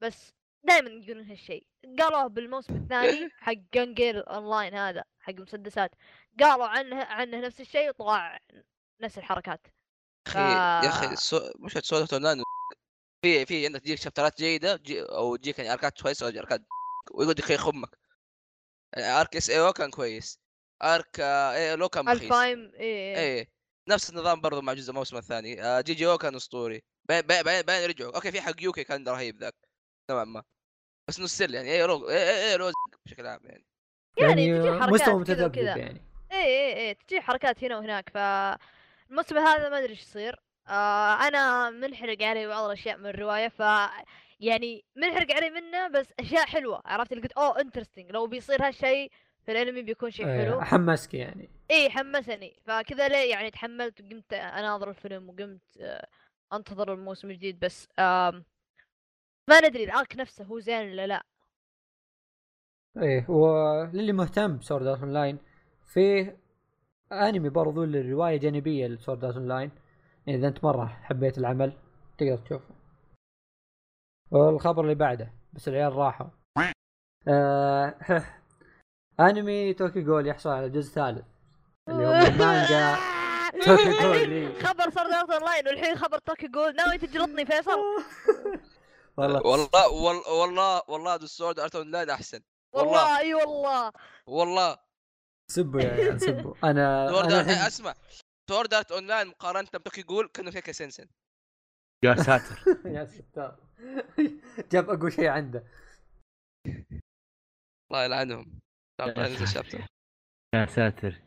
بس دائما يقولون هالشيء. قالوه بالموسم الثاني [LAUGHS] حق Gun Gale Online هذا حق المسدسات قالوا عنه عنه نفس الشيء وطلع نفس الحركات. ف- يا أخي سو... مش Sword Art Online؟ في في عندك تجيك شابترات جيدة جي... أو تجيك يعني أركات كويسة أو أركات ويقعد يخيخ أمك. يعني arc SAO كان كويس. arc ALO كان رخيص. الفايم إيه إيه. اي نفس النظام برضو مع جزء الموسم الثاني. آه، GGO كان أسطوري. بعدين بعدين رجعوا. أوكي في حق يوكي كان رهيب ذاك. نوعا ما. بس إنه still يعني ALO ALO بشكل عام يعني. يعني حركات مستوى كذا متذبذب. يعني. إيه إيه إيه تجي حركات هنا وهناك. فالموسم هذا ما أدري إيش يصير. آه أنا منحرق علي بعض الأشياء من الرواية. ف يعني منحرق علي منه بس أشياء حلوة. عرفت؟ اللي قلت أوه interesting لو بيصير هالشيء في الأنمي بيكون شيء حلو. إيه، حمسك يعني. إيه حمسني. فكذا ليه يعني تحملت وقمت أناظر الفيلم وقمت آه، أنتظر الموسم الجديد بس آم ما ندري ال arc نفسه هو زين ولا لا. إيه وللي مهتم ب Sword Art Online في أنمي برضو للرواية جانبيه ل Sword Art Online يعني إذا أنت مرة حبيت العمل تقدر تشوفه. والخبر اللي بعده بس العيال راحوا. آه [LAUGHS] أنمي Tokyo Ghoul يحصل على جزء ثالث اللي هو [LAUGHS] من [LAUGHS] Tokyo Ghoul. خبر Sword Art Online والحين خبر Tokyo Ghoul ناوي تجلطني فيصل؟ [LAUGHS] والله. والله والله والله Sword Art Online أحسن. والله. أي والله. والله. سبوا يا عيال سبوا [LAUGHS] أنا Sword أنا Art الحين- أسمع. Sword Art Online مقارنه ب Tokyo Ghoul كأنه كيكا سنسن يا ساتر. يا ستار جاب أقوى شيء عنده. الله يلعنهم. يا ساتر.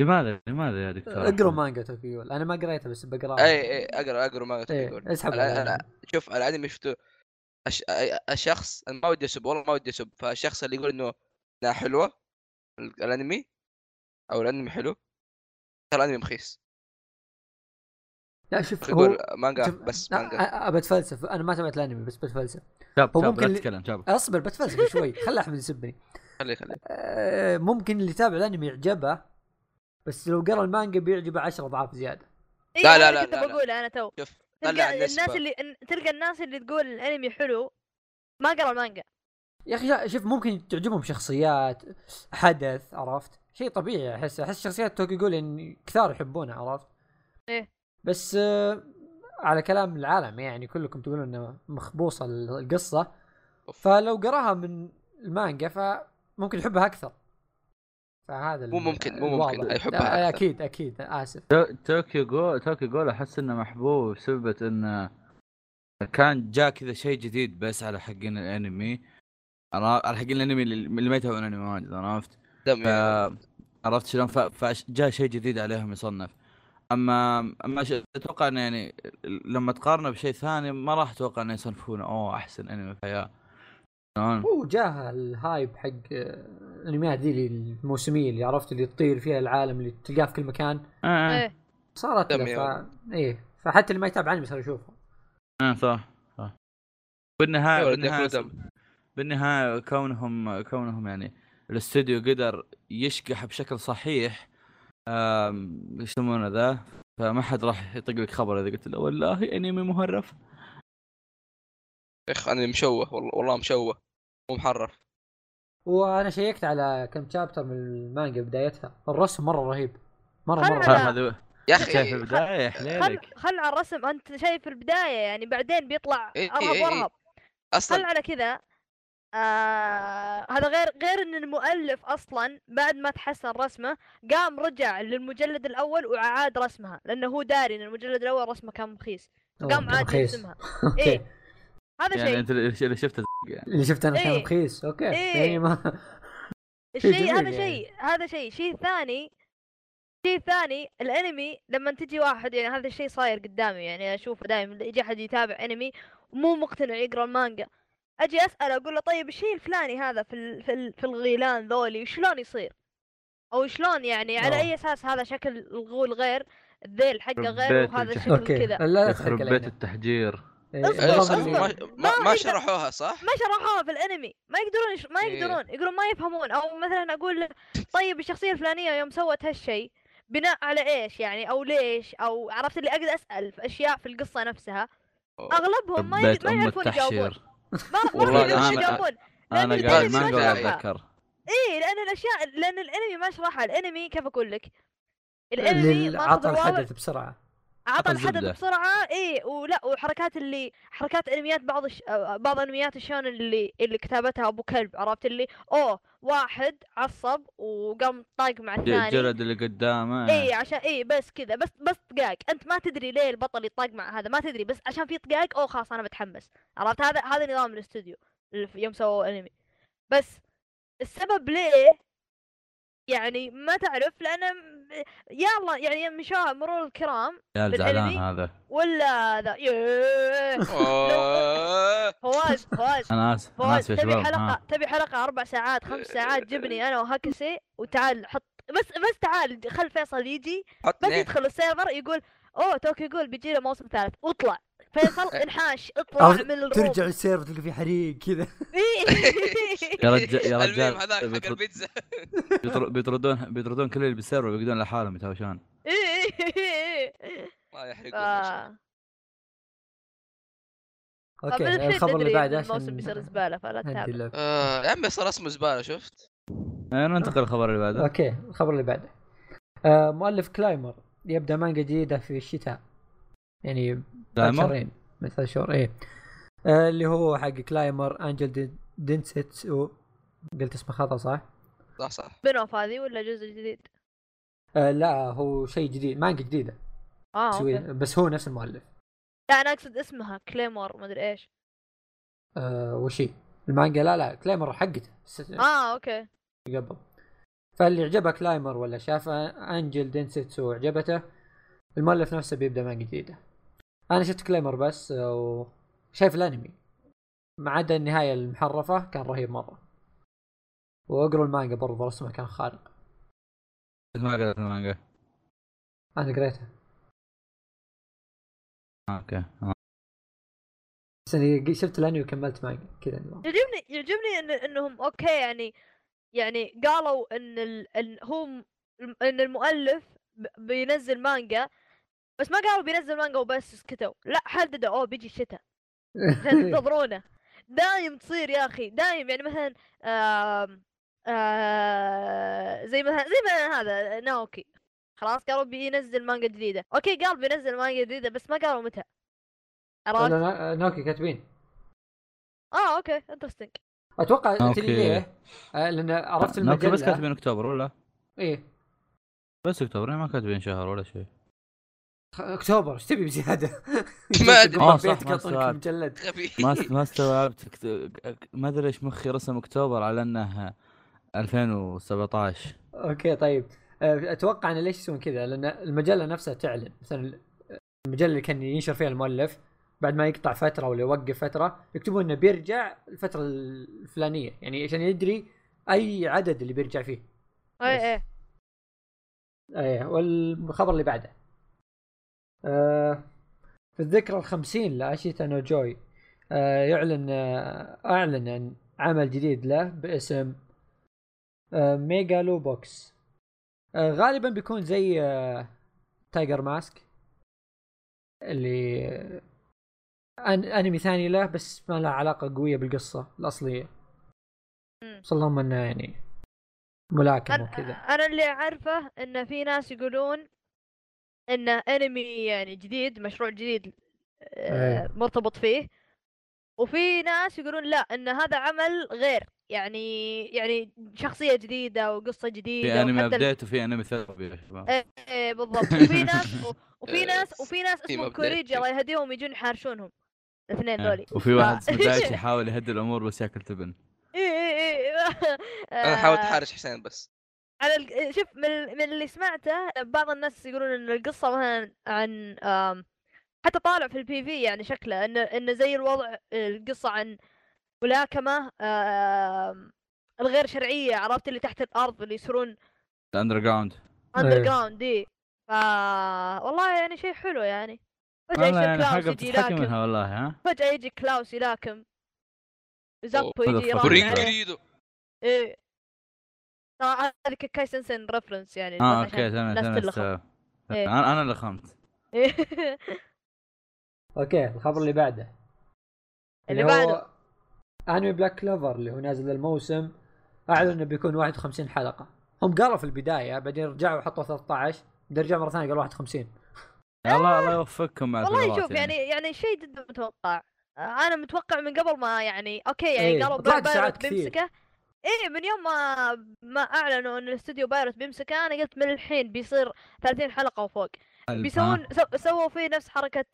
لماذا لماذا يا دكتور. اقروا مانجا Tokyo Ghoul أنا ما قريتها بس بقراها. أي أي أقرأ أقرأ ما Tokyo Ghoul إيه اسحب أنا- شوف الانمي شفته أش... الشخص أنا ما ودي أسب والله ما ودي أسب. فالشخص اللي يقول إنه انها حلوة ال- الأنمي أو الأنمي حلو ترى الأنمي مخيس لا شوف يقول هو مانجا شوف بس لا، مانجا. أتفلسف. أنا ما تابعت الأنمي بس بتفلسف. شاب هو شاب ممكن لا تتكلم شاب. أصبر بتفلسف شوي. خلي أحمد يسبني. خليه خليه. أه، ممكن اللي يتابع الأنمي يعجبه بس لو قرا المانجا بيعجبه 10 اضعاف زيادة. إيه لا، لا، لا، كنت لا، لا. بقوله أنا تو. شوف تلقى الناس اللي تلقى الناس اللي تقول الأنمي حلو ما قرأ المانجا. يا أخي شوف ممكن تعجبهم شخصيات حدث عرفت؟ شيء طبيعي أحس أحس شخصيات Tokyo Ghoul يعني كثار يحبونها عرفت؟ إيه. بس آه، على كلام العالم يعني كلكم تقولون إنه مخبوصة القصة. فلو قراها من المانجا فممكن يحبها أكثر. فهذا مو ممكن- مو ممكن. يحبها أكثر. أكيد أكيد آسف To- Tokyo Ghoul Tokyo Ghoul أحس إنه محبوب بسبب إنه كان جاء كذا شيء جديد بس على حقين الأنمي على حقين الأنمي اللي اللي ما يتابعون انمي واجد عرفت دم ف... عرفت شلون. فجاء شيء جديد عليهم يصنف اما أما. أتوقع إنه يعني لما تقارنه بشيء ثاني ما راح أتوقع إنه يصنفونه أوه أحسن أنمي في الحياة شلون؟ هو جاه الهايب حق آه، الانميات ذي اللي الموسمية اللي عرفت اللي تطير فيها العالم اللي تلقاه في كل مكان. آه، آه. إيه. صارت ف... إيه. فحتى اللي ما يتابع أنمي صار يشوفه آه صح صح. بالنهايه بالنهاية. بالنهاية كونهم كونهم يعني الاستوديو قدر يشقح بشكل صحيح يسمونه ذا؟ فما حد راح يطق لك خبر إذا قلت له والله أنمي مهرف. إخ أنا مشوه والله والله مشوه. مو محرف. وأنا شيكت على كم chapter من المانجا بدايتها. الرسم مرة رهيب. مرة مرة على- رهيب. هذا يا شايف أخي البداية يا خل حليلك خل على الرسم. أنت شايف البداية يعني بعدين بيطلع ارهب إيه، إيه. وارهب خل أصلا على كذا. آه هذا غير غير إن المؤلف أصلا بعد ما تحسن رسمه قام رجع للمجلد الأول وأعاد رسمها لأنه هو داري إن المجلد الأول رسمه كان مخيس أوه، قام عاد رخيص. يرسمها. [LAUGHS] إيه. هذا يعني شيء. أنت اللي شفته اللي شفت أنا كان إيه. رخيص أوكي إيه. يعني ما الشيء [LAUGHS] هذا يعني. شيء هذا شيء شيء ثاني شيء ثاني الانمي لما تجي واحد يعني هذا الشيء صاير قدامي يعني أشوفه دائما يجي أحد يتابع انمي ومو مقتنع يقرأ المانجا أجي اسال أقول له طيب الشيء الفلاني هذا في ال في, ال في الغيلان ذولي شلون يصير أو شلون يعني على آه. أي أساس هذا شكل الغول غير الذيل حقه غير ربيت وهذا. الشكل أوكي كذا لا لا تحرق يخرب بيت علينا التحجير إيه،. ما ما, ما ما شرحوها صح؟ ما شرحوها في الانمي. ما يقدرون يش... ما إيه. يقدرون يقولون ما يفهمون. أو مثلا أقول له، طيب الشخصية الفلانية يوم سوت هالشيء بناء على إيش يعني؟ أو ليش؟ أو عرفت اللي أقدر أسأل في أشياء في القصة نفسها. أغلبهم ما. ما يعرفون يجاوبون التحشير ما ما يعرفون أنا- يجاوبون أنا قاعد ما شرحها. اتذكر إيه لأن الأشياء لأن الأنمي ما شرحها. الأنمي كيف أقول لك؟ الأنمي ماخذ عطى الحدث بسرعة. عطى الحدث. بسرعة إيه ولا وحركات اللي حركات أنميات بعض الش... بعض أنميات الشون اللي اللي كتابتها أبو كلب عرفت اللي؟ أوه واحد عصب وقام طاق مع ج- الثاني. جلد اللي قدامه. اي عشان اي بس كذا بس بس طقاق أنت ما تدري ليه البطل يطاق مع هذا ما تدري بس عشان في طقاق أوه خلاص أنا بتحمس عرفت؟ هذا هذا نظام الاستوديو يوم سووا أنمي. بس السبب ليه يعني ما تعرف لأن يلا يعني مشاها مرور الكرام يا زعلان؟ هذا. ولا ذا ياه. آه، فواز فواز. أنا آسف أنا فواز آسف يا تبي شباب ها. تبي حلقة أربع ساعات خمس ساعات جبني أنا وهكسي وتعال حط بس بس تعال خل فيصل يجي بس يدخل ال server يقول أوه Tokyo Ghoul بيجي له موسم ثالث اطلع. فيصل [LAUGHS] انحاش اطلع من الروم. ترجع ال server تلقى في حريق كذا. يا رجال يا [LAUGHS] الميم رجال هذاك حق البيتزا. [LAUGHS] بيطر- بيطردون بيطردون كل اللي بال server بيقعدون لحالهم يتهاوشون ما يحرقون ف- أوكي الخبر اللي بعده الموسم بيصير زبالة فلا تتابع. آه يا عمي صار اسمه زبالة شفت؟ آه، ننتقل للخبر اللي بعده. أوكي الخبر اللي بعده. آه مؤلف Claymore يبدأ مانجا جديدة في الشتاء. يعني؟ شهرين من ثلاث شهور إيه. آه اللي هو حق Claymore Angel De- Densetsu قلت اسمه خطأ صح؟ صح صح. spin-off هذه ولا جزء جديد؟ آه لا هو شيء جديد مانجا جديدة. آه أوكي. بس هو نفس المؤلف. لا أنا أقصد اسمها Claymore مدري إيش. آه وش هي؟ المانجا؟ لا لا Claymore حقته. س- آه okay. قبل. فاللي عجبه Claymore ولا شاف Angel Densetsu عجبته المؤلف نفسه بيبدأ مانجا جديدة. أنا شفت Claymore بس وشايف الأنمي. ما عدا النهاية المحرفة كان رهيب مرة. واقروا المانجا برضه رسمه كان خارق. ما قرأت المانجا. أنا قريتها. آه، okay. آه. بس اني شفت الأنمي وكملت مانجا. كذا النظام. يعجبني يعجبني إن إنهم okay يعني يعني قالوا إن ال... إن هو إن المؤلف ب- بينزل مانجا بس ما قالوا بينزل مانجا وبس سكتوا لا حددوا. أوه بيجي الشتاء تنتظرونه [LAUGHS] دايم تصير يا أخي دايم يعني مثلا آه زي مثلا زي مثلا هذا ناوكي. خلاص قالوا بينزل مانجا جديدة. أوكي قال بينزل مانجا جديدة بس ما قالوا متى. عرفت؟ لا، نوكي كاتبين. آه أوكي انترستنج أتوقع تدري أوكي. ليه؟ آه، لأن عرفت نوكي المجله بس كاتبين أكتوبر ولا؟ إيه. بس أكتوبر ما كاتبين شهر ولا شيء. أكتوبر إيش تبي بزيادة؟ [LAUGHS] ما أدري. آه، ما مجلد؟ [LAUGHS] ما ما استوعبت. ما أدري ليش مخي رسم أكتوبر على إنه 2017 أوكي طيب. آه، أتوقع ان ليش يسوون كذا؟ لأن المجلة نفسها تعلن. مثلا المجلة اللي كان ينشر فيها المؤلف بعد ما يقطع فترة ولا يوقف فترة يكتبون إنه بيرجع الفترة الفلانية. يعني عشان يدري أي عدد اللي بيرجع فيه. أي أي. إيه والخبر اللي بعده. آه الذكرى الخمسين ل Ashita no Joe آه يعلن آه أعلن عن عمل جديد له باسم آه Megalo Box. آه غالبا بيكون زي آه Tiger Mask اللي أن أنمي ثاني له بس ما له علاقة قوية بالقصة الأصلية. بس اللهم إنه يعني ملاكمه وكذا. أنا اللي أعرفه إن في ناس يقولون انه انمي يعني جديد مشروع جديد آه، إيه. مرتبط فيه. وفي ناس يقولون لا إن هذا عمل غير. يعني يعني شخصية جديدة وقصة جديدة في انمي ابديت وفي انمي يا شباب إيه إيه بالضبط. وفي ناس وفي [LAUGHS] ناس وفي ناس اسمهم. كوريجي الله يهديهم يجون يحارشونهم الاثنين آه. ذولي. وفي واحد اسمه [LAUGHS] دايتش يحاول يهدي الأمور بس ياكل تبن. إيه إيه إيه. أنا حاولت آه، أحارش حسين بس. على ال... شوف من, من اللي سمعته بعض الناس يقولون إن القصة مثلا عن آم، حتى طالع في ال PV يعني شكله انه انه زي الوضع القصة عن ملاكمة آم، الغير شرعية عرفت اللي تحت الأرض اللي يصيرون ال underground underground دي ف والله يعني شيء حلو يعني. فجأة يصير يعني كلاوس يجي يلاكم. منها والله ها؟ فجأة يجي كلاوس يلاكم. زابو يجي بريدو إيه. هذه Kekkai Sensen reference يعني آه okay تمام تمام. إيه. أنا أنا اللي خمت إيه. okay الخبر اللي بعده. اللي بعده. انمي Black Clover اللي هو نازل الموسم. أعلن إنه بيكون 51 حلقة. هم قالوا في البداية بعدين رجعوا حطوا 13 بعدين رجعوا مرة ثانية قالوا 51 الله الله يوفقكم مع والله شوف يعني. يعني شيء جدا متوقع. آه، أنا متوقع من قبل ما يعني okay يعني إيه، قالوا ساعات كثير. بيمسكه إيه من يوم ما ما أعلنوا إن الاستوديو Pierrot بيمسكه أنا قلت من الحين بيصير 30 حلقة وفوق. بيسوون سووا فيه نفس حركة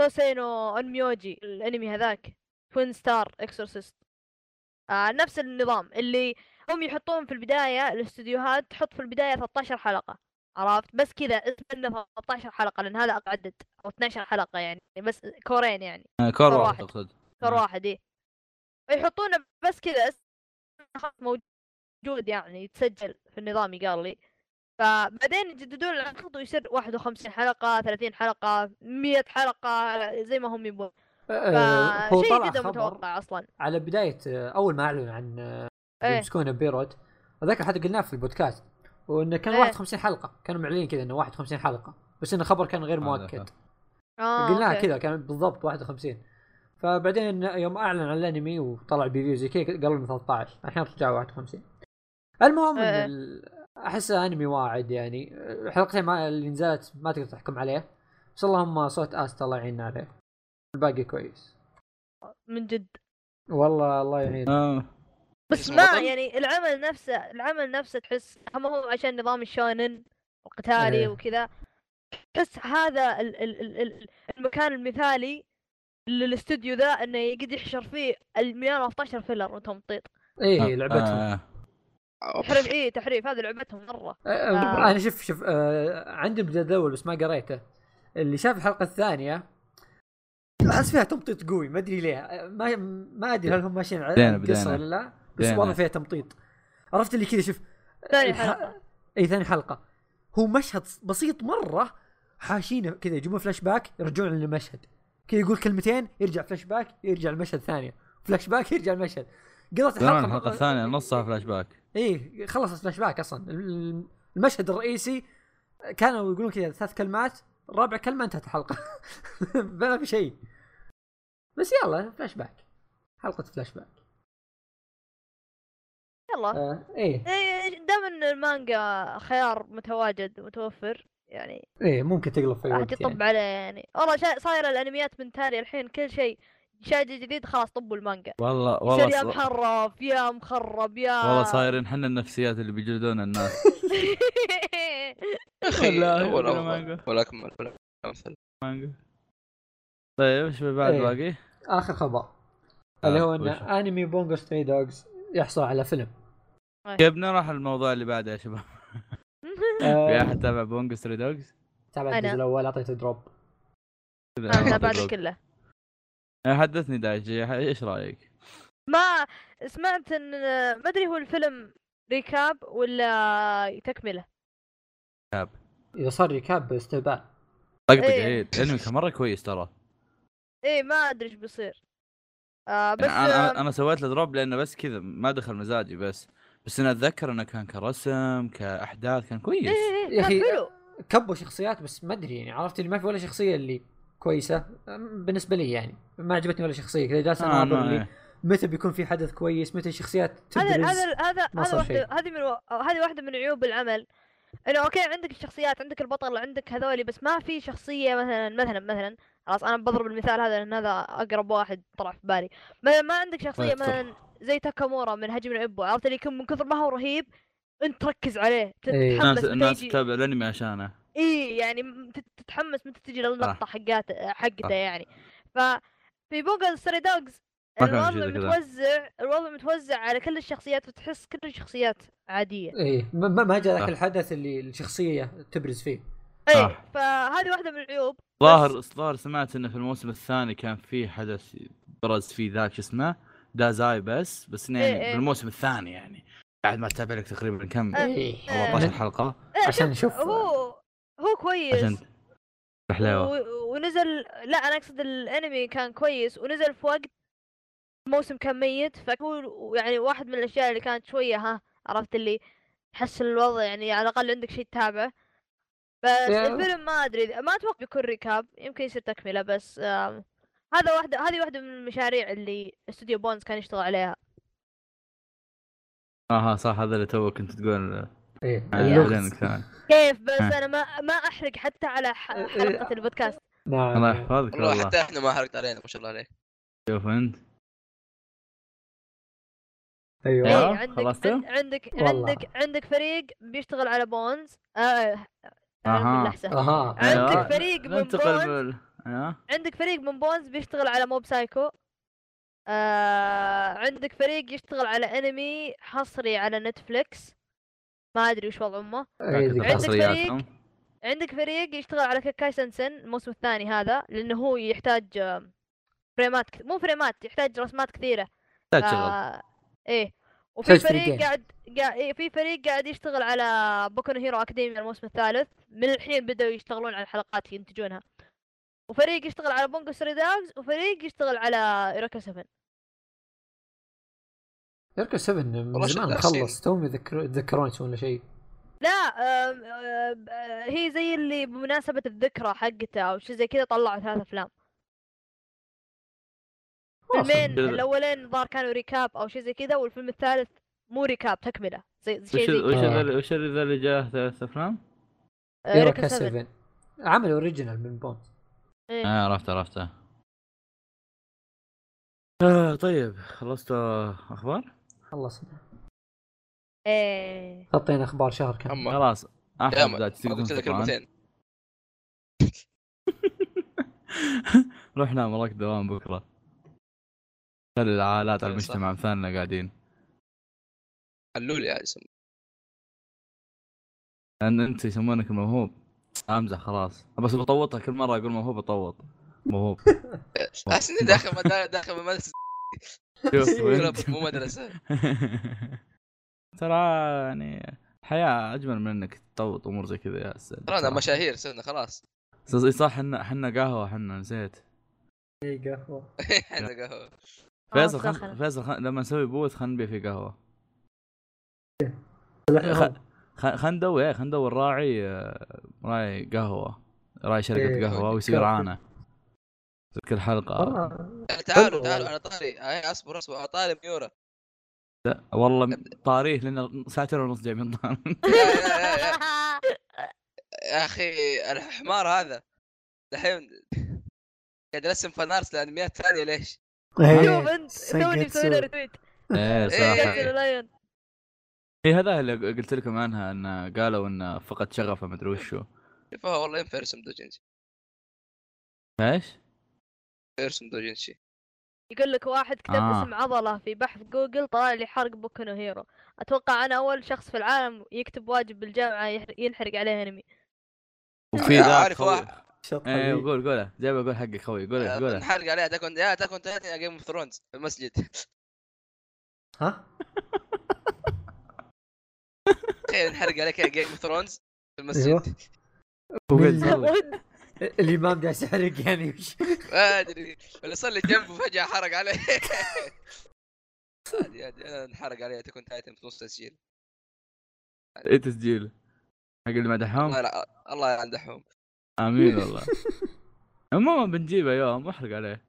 Sousei no Onmyouji الأنمي هذاك Twin Star Exorcists آه نفس النظام اللي هم يحطون في البداية الاستديوهات تحط في البداية 13 حلقة عرفت؟ بس كذا استنى 13 حلقة لأن هذا أقل عدد أو 12 حلقة يعني بس كورين يعني. آه، كور واحد. تقصد كور. واحد إيه. يحطونه بس كذا موجود يعني يتسجل في النظام قال لي. فبعدين يجددون العقد ويصير 51 حلقة 30 حلقة 100 حلقة زي ما هم يبون. آه، هو فشيء جدا متوقع أصلا. على بداية آه، أول ما أعلن عن آه، إيه. يمسكونه Pierrot هذاك حتى قلناه في البودكاست وإنه كان إيه. 51 حلقة. كانوا معلنين كذا إنه 51 حلقة بس إنه خبر كان غير هذا مؤكد. آه قلناها. كذا كان بالضبط 51 فبعدين يوم أعلن عن الأنمي وطلع preview زي كذا قالوا إنه 13 الحين رجعوا 51 المهم إن. ال- احسه أنمي واعد يعني. الحلقتين ما اللي نزلت ما تقدر تحكم عليه. بس اللهم صوت Asta الله يعيننا عليه الباقي كويس. من جد. والله الله يعين. آه. بس ما؟ يعني العمل نفسه العمل نفسه تحس هم هو عشان نظام الشونن القتالي إيه. وكذا. تحس هذا ال ال ال ال المكان المثالي للاستوديو ذا إنه يقدر يحشر فيه ال 115 فيلر وتمطيط. إيه لعبتهم. آه. تحريف إيه تحريف هذه لعبتهم مرة. آه، آه. أنا شوف شوف آه عندي البدايه الأول بس ما قريته. اللي شاف الحلقة الثانية أحس فيها تمطيط قوي ما أدري ليه. آه، ما ما أدري هل هم ماشيين على القصة. ولا لا بس. والله فيها تمطيط. عرفت اللي كذا شوف ثاني الح- حلقة. اي ثاني حلقة. هو مشهد بسيط مرة حاشينه كذا يجيبون فلاش باك يرجعون للمشهد. كذا يقول كلمتين يرجع فلاش باك يرجع المشهد ثانية فلاش باك يرجع المشهد. قضت زمان الحلقة الحلقة الثانية نصها فلاش باك إيه خلص فلاش باك أصلا. ال- المشهد الرئيسي كانوا يقولون كذا ثلاث كلمات رابع كلمة انتهت الحلقة. [LAUGHS] ما في شيء. بس يلا فلاش باك حلقة فلاش باك يلا. آه إيه. إيه دام إن المانجا خيار متواجد متوفر يعني إيه ممكن تقلب في اي راح وقت تطب يعني. عليه يعني والله شا... صايره الانميات من تالي الحين كل شيء شيء جديد خلاص طبوا المانجا والله يصير والله يا محرف يا مخرب يا والله صايرين حنا النفسيات اللي بيجلدون الناس [LAUGHS] والله هو ولا الأفضل مانجا. والاكمل والامثل مانجا طيب إيش بعد إيه. باقي؟ آخر خبر آه، اللي هو إن؟ أنمي Bungo Stray Dogs يحصل على فيلم كيف نروح الموضوع اللي بعده يا شباب؟ في احد تابع Bungo Stray Dogs؟ تابع أنا. الجزء الأول أعطيته drop. أنا بعد كله. حدثني دايجي إيش رأيك؟ ما سمعت إن ما أدري هو الفيلم recap ولا تكملة. إذا صار recap استهبال طقطق. عيد الانمي كان مرة كويس ترى. إيه ما أدري إيش بيصير. آه بس يعني أنا آه أنا أنا سويت له drop لأنه بس كذا ما دخل مزاجي بس. بس أنا أتذكر أنه كان كرسم كأحداث كان كويس. إيه إيه يا حلو. كبوا شخصيات بس ما أدري يعني عرفت؟ اللي ما في ولا شخصية اللي كويسة بالنسبة لي يعني ما عجبتني ولا شخصية كذا جالس آه لي إيه. متى بيكون في حدث كويس متى الشخصيات هذا تبرز. هذا هذا هذا واحدة. هذه من هذه واحدة من عيوب العمل. إنه أوكي عندك الشخصيات عندك البطل عندك هذولي بس ما في شخصية مثلا مثلا مثلا خلاص أنا بضرب المثال هذا لأن هذا أقرب واحد طلع في بالي مثلا ما عندك شخصية يذكر. مثلا زي تاكامورا من هجم الابو عرفت اللي يكون من كثر ما هو رهيب أنت تركز عليه إيه. تتحمس الناس متى الناس تتابع الأنمي عشانه إي يعني تتحمس متى تجي اللقطه. حقات حقته صح. يعني ففي Bungo Stray Dogs ما في الوضع. متوزع الوضع متوزع على كل الشخصيات وتحس كل الشخصيات عادية إيه ما- ما ما جاء ذاك. الحدث اللي الشخصية تبرز فيه اي صح. فهذه واحدة من العيوب. ظاهر ظاهر سمعت انه في الموسم الثاني كان في حدث برز فيه ذاك شو اسمه دازاي بس بس يعني إيه إيه. بالموسم الثاني يعني. بعد ما تتابع لك تقريبا كم؟ آه، إيه. 14 حلقة. عشان إيه، شوف، نشوف. هو هو كويس. عشان و- ونزل لا أنا أقصد الأنمي كان كويس. ونزل في وقت الموسم كان ميت فهو يعني واحد من الأشياء اللي كانت شوية ها عرفت اللي تحسن الوضع يعني على الأقل عندك شيء تتابعه. بس يا- الفيلم ما أدري ما أتوقع بيكون recap يمكن يصير تكملة بس آم، هذا واحدة هذه واحدة من المشاريع اللي استوديو Bones كان يشتغل عليها. آها صح هذا اللي تو كنت تقول. إيه. آه،. كيف؟ بس ها. أنا ما ما أحرق حتى على إيه، حلقة البودكاست. الله نعم يحفظك والله حتى إحنا ما حرقت علينا ما شاء الله عليك. شوف أنت. أيوه. آه، عندك؟ عند- عندك. عندك عندك فريق بيشتغل على Bones. آه أها. باللحسة. أها. عندك. فريق من ننتقل Bones. بال أيوه عندك فريق من Bones بيشتغل على Mob Psycho. آه عندك فريق يشتغل على أنمي حصري على نتفليكس. ما أدري وش وضع أمه. إيه، عندك فريق؟ عندك فريق يشتغل على Kekkai Sensen الموسم الثاني هذا لأنه هو يحتاج فريمات كث- مو فريمات يحتاج رسمات كثيرة. تشغل آه إيه. وفي فريق. قاعد قاعد إيه، في فريق قاعد يشتغل على Boku Hero Academy الموسم الثالث. من الحين بدأوا يشتغلون على الحلقات ينتجونها. وفريق يشتغل على Bungo Stray Dogs وفريق يشتغل على Eureka 7 يركز 7 من زمان خلص. توم يذكر يتذكرون يسوون له شيء. لا آه، هي زي اللي بمناسبة الذكرى حقته أو شيء زي كذا طلعوا ثلاث أفلام. فيلمين كذا. الأولين ظهر كانوا recap أو شيء زي كذا والفيلم الثالث مو recap تكملة زي وش شيء زي وش آه. ذا وش ذا اللي جاه ثلاث أفلام؟ آه، Eureka 7 7 عمل original من Bones إيه. آه عرفت عرفته آه طيب خلصت أخبار؟ خلص إيه حطينا أخبار شهر كامل خلاص احمد. كلمتين [LAUGHS] [LAUGHS] روح نام وراك دوام بكرة خلي العائلات على صح. المجتمع امثالنا قاعدين؟ حلول يا اسم لأن أنت يسمونك الموهوب. أمزح خلاص. بس بطوطها كل مرة أقول موهوب أطوط. موهوب. [LAUGHS] أحس إني داخل داخل مدرسة. [LAUGHS] [LAUGHS] مو مدرسة. ترى يعني الحياة أجمل من إنك تطوط أمور زي كذا يا أستاذ. ترانا مشاهير صرنا خلاص. صح- صح إحنا إحنا قهوة إحنا نسيت. اي قهوة. إحنا قهوة. فيصل خل... دخل. فيصل خل... لما نسوي بوث خلينا نبيع فيه قهوة. خ... خلينا ندور إيه خلينا ندور راعي آه، راعي قهوة. راعي شركة إيه، قهوة ويصير. معانا في كل حلقة. والله. تعالوا تعالوا. على طاري. هاي اصبر اصبر. على طاري ميورا لا والله طاريه لأن ساعتين ونص جاي من طار يا, يا, يا, أخي الحمار هذا. الحين قاعد يرسم fan arts لأنميات ثانية ليش؟ إيه، شوف أنت توني مسوي له retweet إيه إيه. صح. قتل لاين هي هذا اللي قلت لكم عنها إن قالوا انه فقد شغفه مدري وشو. شوفها والله ينفع يرسم doujinshi إيش؟ يرسم doujinshi يقول لك واحد كتب آه. اسم عضلة في بحث جوجل طلع لي حرق Boku no Hero أتوقع أنا أول شخص في العالم يكتب واجب بالجامعة يحر- ينحرق عليه انمي وفي ذاك عارف واحد. شط إيه حبيبي. قول قوله جاي بقول حقك خوي قوله قوله نحرق عليها. تكون يا تكون تايتن جيم اوف ثرونز في المسجد. ها؟ تخيل نحرق عليك جيم اوف ثرونز في. المسجد. ود الإمام جالس يحرق يعني. وش ما أدري. اللي صار لي جنبه فجاه حرق عليه عادي عادي أنا انحرق عليه تكون تايتن في نص تسجيل. إيه تسجيل؟ حق اللي مدحهم الله يلع- الله يلعن دحوم. آمين [LAUGHS] والله. عموما بنجيبه يوم واحرق عليه.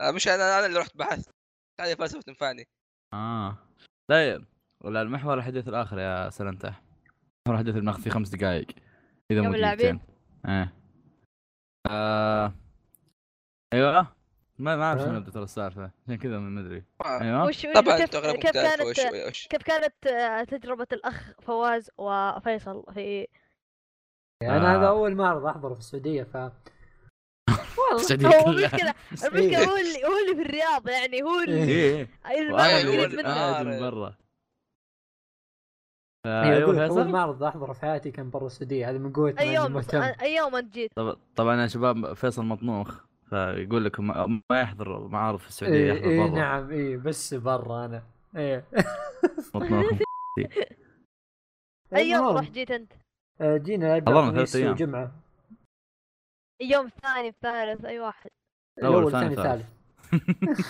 آه، مش أنا أنا اللي رحت بحثت هذه فلسفة تنفعني. آه. طيب ولا المحور الحديث الآخر يا سلنته؟ محور الحديث الماخذ فيه خمس دقائق إذا مو؟ دقيقتين. إيه. آه. أيوه. ما ما أعرف شنو ها؟ نبدا ترى السالفة. عشان كذا ما أدري. آه، أيوه. وش وش طبعا كيف كيف كانت وش وش؟ كيف كانت آه، تجربة الأخ فواز وفيصل في أنا آه. هذا أول معرض أحضره في السعودية ف [LAUGHS] والله السعودية هو كلها. المشكلة [LAUGHS] المشكلة هو اللي هو اللي في الرياض يعني هو اللي قريب اللي- منه آه. برا. أيوه لك أول معرض أحضره في حياتي كان برا السعودية هذا من قوة اني يوم يوم أنت جيت. طب- طبعا يا شباب فيصل مطنوخ فيقول لك ما, ما يحضر معارض في السعودية يحضر إيه برا. نعم إيه بس برا أنا. إيه. مطنوخ أي يوم رحت جيت أنت. آه، جينا الاربعاء حضرنا خميس ثلاث أيام. وجمعة. اليوم الثاني الثالث أي واحد. الأول، الأول الثاني، الثالث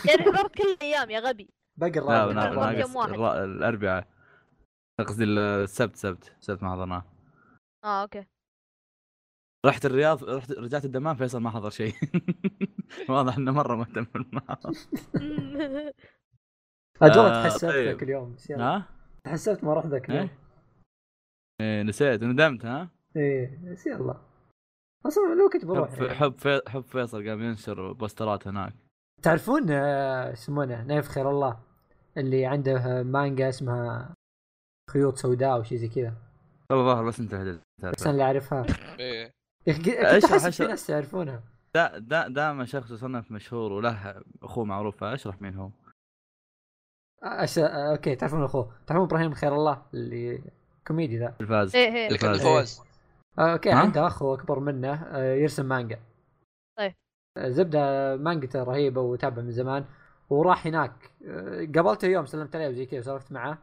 يعني حضرت كل الأيام يا غبي. باقي لا الرابع يوم واحد. الر- الأربعاء. قصدي السبت سبت. سبت ما حضرناه آه okay. رحت الرياض رحت رجعت الدمام فيصل ما حضر شيء. [LAUGHS] واضح إنه مرة مهتم بالمعرض. [LAUGHS] أجل آه، تحسبت طيب. ذاك اليوم بس يلا. ها؟ تحسبت ما رحت ذاك اليوم. إيه؟ إيه نسيت ندمت ها؟ إيه بس يلا أصلا لو كنت بروح حب يعني. حب في حب فيصل قام ينشر بوسترات هناك تعرفون آه، يسمونه نايف خير الله اللي عنده مانجا اسمها خيوط سوداء وشي زي كذا والله ظاهر بس انت هديت بس أنا اللي أعرفها إيه كنت اشرح- أحس في. ناس تعرفونها دا دا دام شخص يصنف مشهور وله أخوه معروف فأشرح مين هو أش... آه، okay تعرفون أخوه تعرفون إبراهيم خير الله اللي كوميدي ذا. الفاز. إيه إيه. كان الفاز. الفوز آه، okay؟ عنده أخ أكبر منه آه، يرسم مانجا. طيب. آه، زبدة مانجته رهيبة وتابع من زمان وراح هناك. آه، قابلته يوم سلمت عليه وزي كذا وسولفت معه